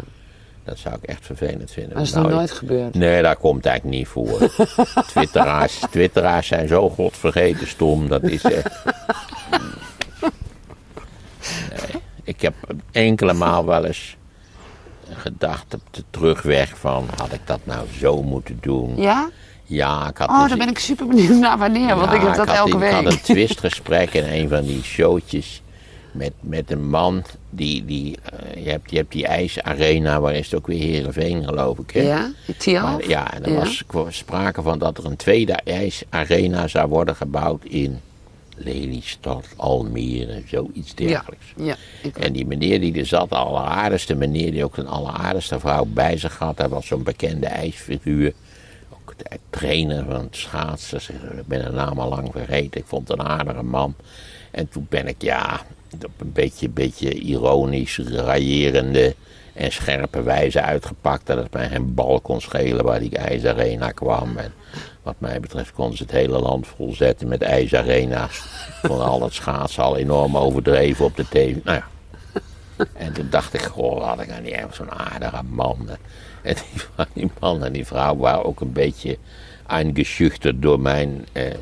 Dat zou ik echt vervelend vinden. Dat is Nou, nog ik- nooit gebeurd. Nee, dat komt eigenlijk niet voor. Twitteraars, Twitteraars zijn zo godvergeten stom. Dat is echt... Nee, ik heb enkele maal wel eens gedacht op de terugweg van... had ik dat nou zo moeten doen? Ja? Ja, ik had Oh, dus- daar ben ik super benieuwd naar wanneer, want ik heb dat elke ik week. had een twistgesprek in een van die showtjes met, met een man die, die eh, je, hebt, je hebt die ijsarena, waar is het ook weer Heerenveen geloof ik hè? Ja? Tialf? Ja, en er Ja. was sprake van dat er een tweede ijsarena zou worden gebouwd in Lelystad, Almere, zoiets Ja, dergelijks. ja. Ik, En die meneer die er zat, de alleraardigste meneer die ook een alleraardigste vrouw bij zich had, hij was zo'n bekende ijsfiguur. Ook de trainer van het schaatsen, ik ben de naam al lang vergeten, ik vond het een aardige man. En toen ben ik, ja, op een beetje, beetje ironisch, raillerende en scherpe wijze uitgepakt dat het mij geen bal kon schelen waar die ijsarena kwam. En wat mij betreft konden ze het hele land volzetten met ijsarena's. Kon al dat schaatsen al enorm overdreven op de tv. Nou ja. En toen dacht ik, goh, had ik nou niet echt zo'n aardige man. En die, die man en die vrouw waren ook een beetje aangeschüchterd door mijn, eh,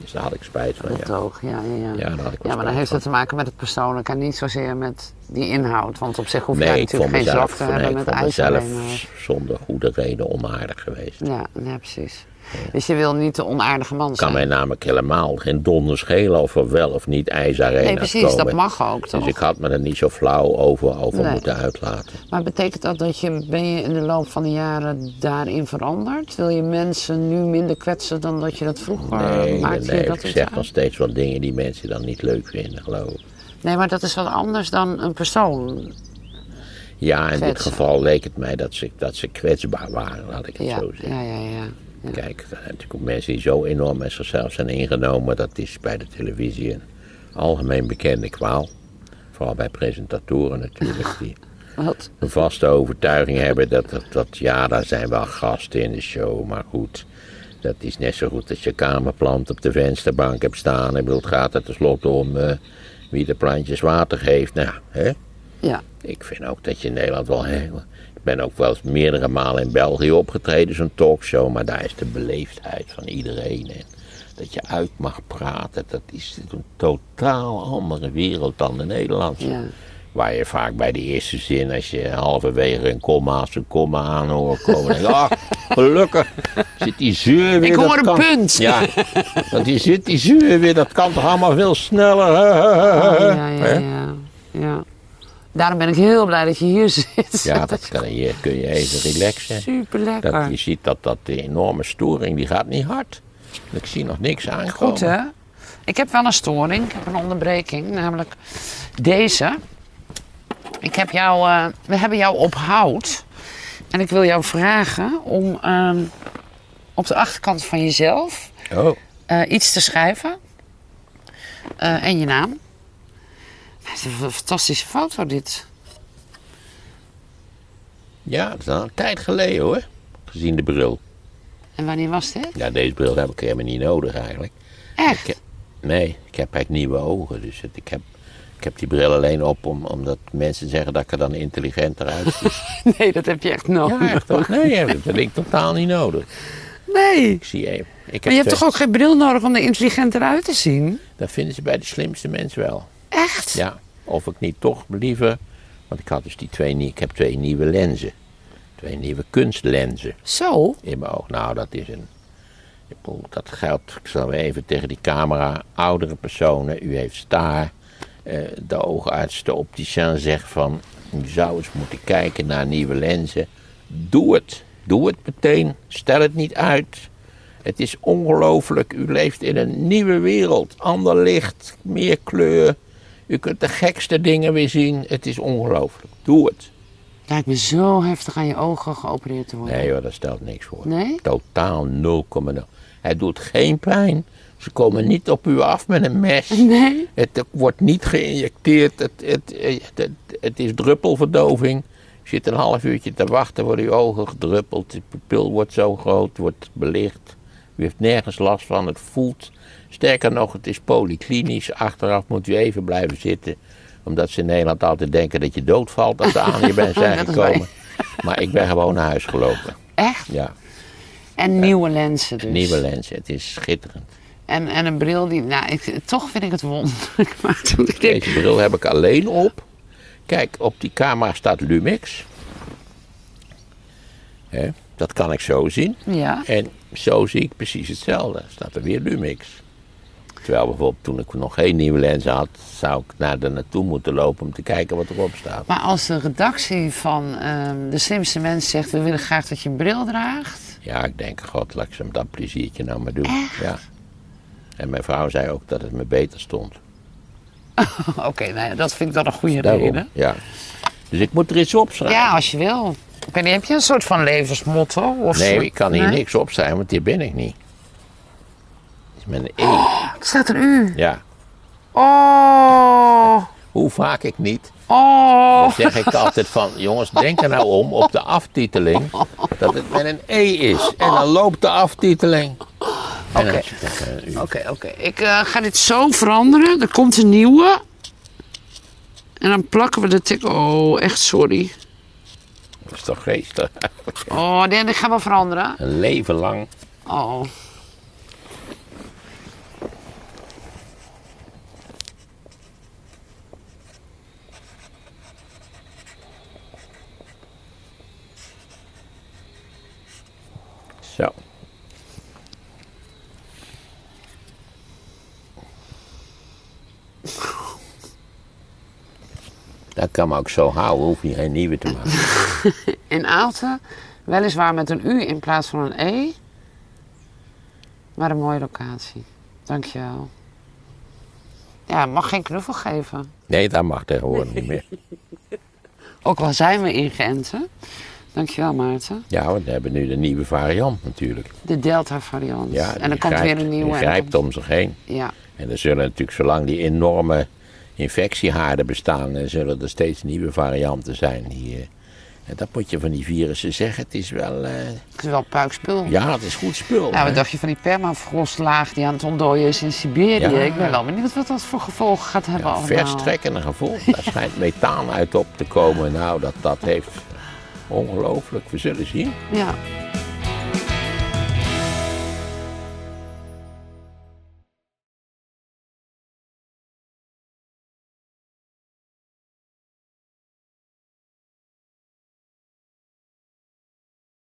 Dus daar had ik spijt van, Het ja. ja, ja, ja. Ja, daar had ik wel Ja, maar dan heeft het te maken met het persoonlijke en niet zozeer met die inhoud. Want op zich hoef Nee, ik vond natuurlijk geen mezelf, te nee, hebben ik met vond ijzer. mezelf zonder goede reden onaardig geweest. Ja, ja, precies. Dus je wil niet de onaardige man kan zijn. mij namelijk helemaal geen donder schelen of er wel of niet ijsarena's nee, precies, komen. dat mag ook toch? Dus ik had me er niet zo flauw over, over Nee. moeten uitlaten. Maar betekent dat dat je, ben je in de loop van de jaren daarin veranderd? Wil je mensen nu minder kwetsen dan dat je dat vroeger Nee, maakte? nee, je dat ik zeg uit? nog steeds wel dingen die mensen dan niet leuk vinden, geloof ik. Nee, maar dat is wat anders dan een persoon. Ja, in dit geval leek het mij dat ze, dat ze kwetsbaar waren, laat ik het Ja, zo zeggen. ja, ja, ja. Ja. Kijk, er zijn natuurlijk ook mensen die zo enorm met zichzelf zijn ingenomen. Dat is bij de televisie een algemeen bekende kwaal. Vooral bij presentatoren natuurlijk, die Wat? een vaste overtuiging hebben dat, dat, dat ja, daar zijn wel gasten in de show, maar goed. Dat is net zo goed als je kamerplant op de vensterbank hebt staan. Ik bedoel, het gaat er tenslotte om eh, wie de plantjes water geeft. Nou, hè? Ja. Ik vind ook dat je in Nederland wel heel... Ik ben ook wel eens meerdere malen in België opgetreden, zo'n talkshow. Maar daar is de beleefdheid van iedereen. En dat je uit mag praten, dat is een totaal andere wereld dan de Nederlandse. Ja. Waar je vaak bij de eerste zin, als je halverwege een komma als een komma aan hoort komen, denk ah, gelukkig zit die zeur weer. Ik hoor een kan- punt. Ja, want die zit die zeur weer, dat kan toch allemaal veel sneller. Oh, ja, ja, ja, ja. Daarom ben ik heel blij dat je hier zit. Ja, dat kan je, kun je even relaxen. Super lekker. Dat, je ziet dat, dat de enorme storing, die gaat niet hard. Ik zie nog niks aankomen. Goed hè? Ik heb wel een storing, ik heb een onderbreking, namelijk deze. Ik heb jou, eh, we hebben jou op hout. En ik wil jou vragen om ehm, op de achterkant van jezelf Oh, eh, iets te schrijven. Eh, en je naam. Het is een fantastische foto dit. ja, dat is al een tijd geleden hoor. Gezien de bril. En wanneer was dit? Ja, deze bril heb ik helemaal niet nodig eigenlijk. Echt? Ik- Nee, ik heb eigenlijk nieuwe ogen. Dus het- ik, heb, ik heb die bril alleen op om, omdat mensen zeggen dat ik er dan intelligenter uitzie. Nee, dat heb je echt nodig. ja, echt hoor. Nee, dat heb ik totaal niet nodig. Nee. Ik zie even. Ik heb Maar je hebt toch ook geen bril nodig om er intelligenter uit te zien? Dat vinden ze bij de slimste mensen wel. Echt? Ja, of ik niet toch liever. Want ik had dus die twee, ik heb twee nieuwe lenzen. Twee nieuwe kunstlenzen Zo? in mijn oog. Nou, dat is een. Dat geldt, ik zal even tegen die camera. Oudere personen, u heeft staar. eh, de oogarts, de opticien zegt van. U zou eens moeten kijken naar nieuwe lenzen. Doe het. Doe het meteen. Stel het niet uit. Het is ongelooflijk. U leeft in een nieuwe wereld. Ander licht, meer kleur. U kunt de gekste dingen weer zien. Het is ongelooflijk. Doe het. Lijkt me zo heftig aan je ogen geopereerd te worden. Nee hoor, dat stelt niks voor. Nee? Totaal 0,0. Het doet geen pijn. Ze komen niet op u af met een mes. Nee? Het wordt niet geïnjecteerd. Het, het, het, het is druppelverdoving. Je zit een half uurtje te wachten, worden uw ogen gedruppeld. De pupil wordt zo groot, wordt belicht. U heeft nergens last van, het voelt. Sterker nog, het is polyklinisch. Achteraf moet u even blijven zitten. Omdat ze in Nederland altijd denken dat je doodvalt als ze aan je bent zijn gekomen. Maar ik ben gewoon naar huis gelopen. Echt? Ja, En nieuwe lenzen dus. nieuwe lenzen. Het is schitterend. En, en een bril die... Nou, ik, toch vind ik het wonderlijk. Maar toen ik denk... Deze bril heb ik alleen op. Kijk, op die camera staat Lumix. Hè, dat kan ik zo zien. Ja. En zo zie ik precies hetzelfde. Staat er weer Lumix. Terwijl bijvoorbeeld toen ik nog geen nieuwe lens had, zou ik naar de naartoe moeten lopen om te kijken wat erop staat. Maar als de redactie van ehm, De Slimste Mens zegt... we willen graag dat je een bril draagt... Ja, ik denk, god, laat ik ze dat pleziertje nou maar doen. Echt? Ja. En mijn vrouw zei ook dat het me beter stond. Oké, nou ja, dat vind ik dan een goede Daarom, reden. ja. Dus ik moet er iets op schrijven. Ja, als je wil. Ik weet niet, heb je een soort van levensmotto? Of Nee, ik kan hier Nee? niks opschrijven, want die ben ik niet. Met een E. Er staat een U. Ja. Oh. Hoe vaak ik niet. Oh. Dan zeg ik altijd van, jongens, denk er nou om op de aftiteling dat het met een E is. En dan loopt de aftiteling. Oké. Oké, oké. Ik eh, ga dit zo veranderen. Er komt een nieuwe. En dan plakken we de tik. Oh, echt sorry. Dat is toch geestig. Oh, nee, ik ga wel veranderen. Een leven lang. Oh. Zo. Dat kan me ook zo houden, hoef je geen nieuwe te maken. In Aalten, weliswaar met een U in plaats van een E. Maar een mooie locatie. Dankjewel. Ja, mag geen knuffel geven. Nee, dat mag tegenwoordig niet meer. Ook al zijn we ingeënt, hè? Dankjewel Maarten. Ja, want we hebben nu de nieuwe variant natuurlijk. De Delta variant. Ja, en er die komt grijpt- weer een nieuwe. Die er grijpt om zich heen. Ja, En er zullen natuurlijk, zolang die enorme infectiehaarden bestaan, eh, zullen er steeds nieuwe varianten zijn. Die, eh, en dat moet je van die virussen zeggen. Het is wel, eh, het is wel puikspul. ja, het is goed spul. Nou, wat dacht je van die permafrostlaag die aan het ontdooien is in Siberië? Ja. Ik ben wel benieuwd wat dat voor gevolgen gaat hebben Ja, allemaal. verstrekkende gevolg. Daar schijnt methaan uit op te komen. Nou, dat, dat heeft ongelooflijk. We zullen zien. Ja,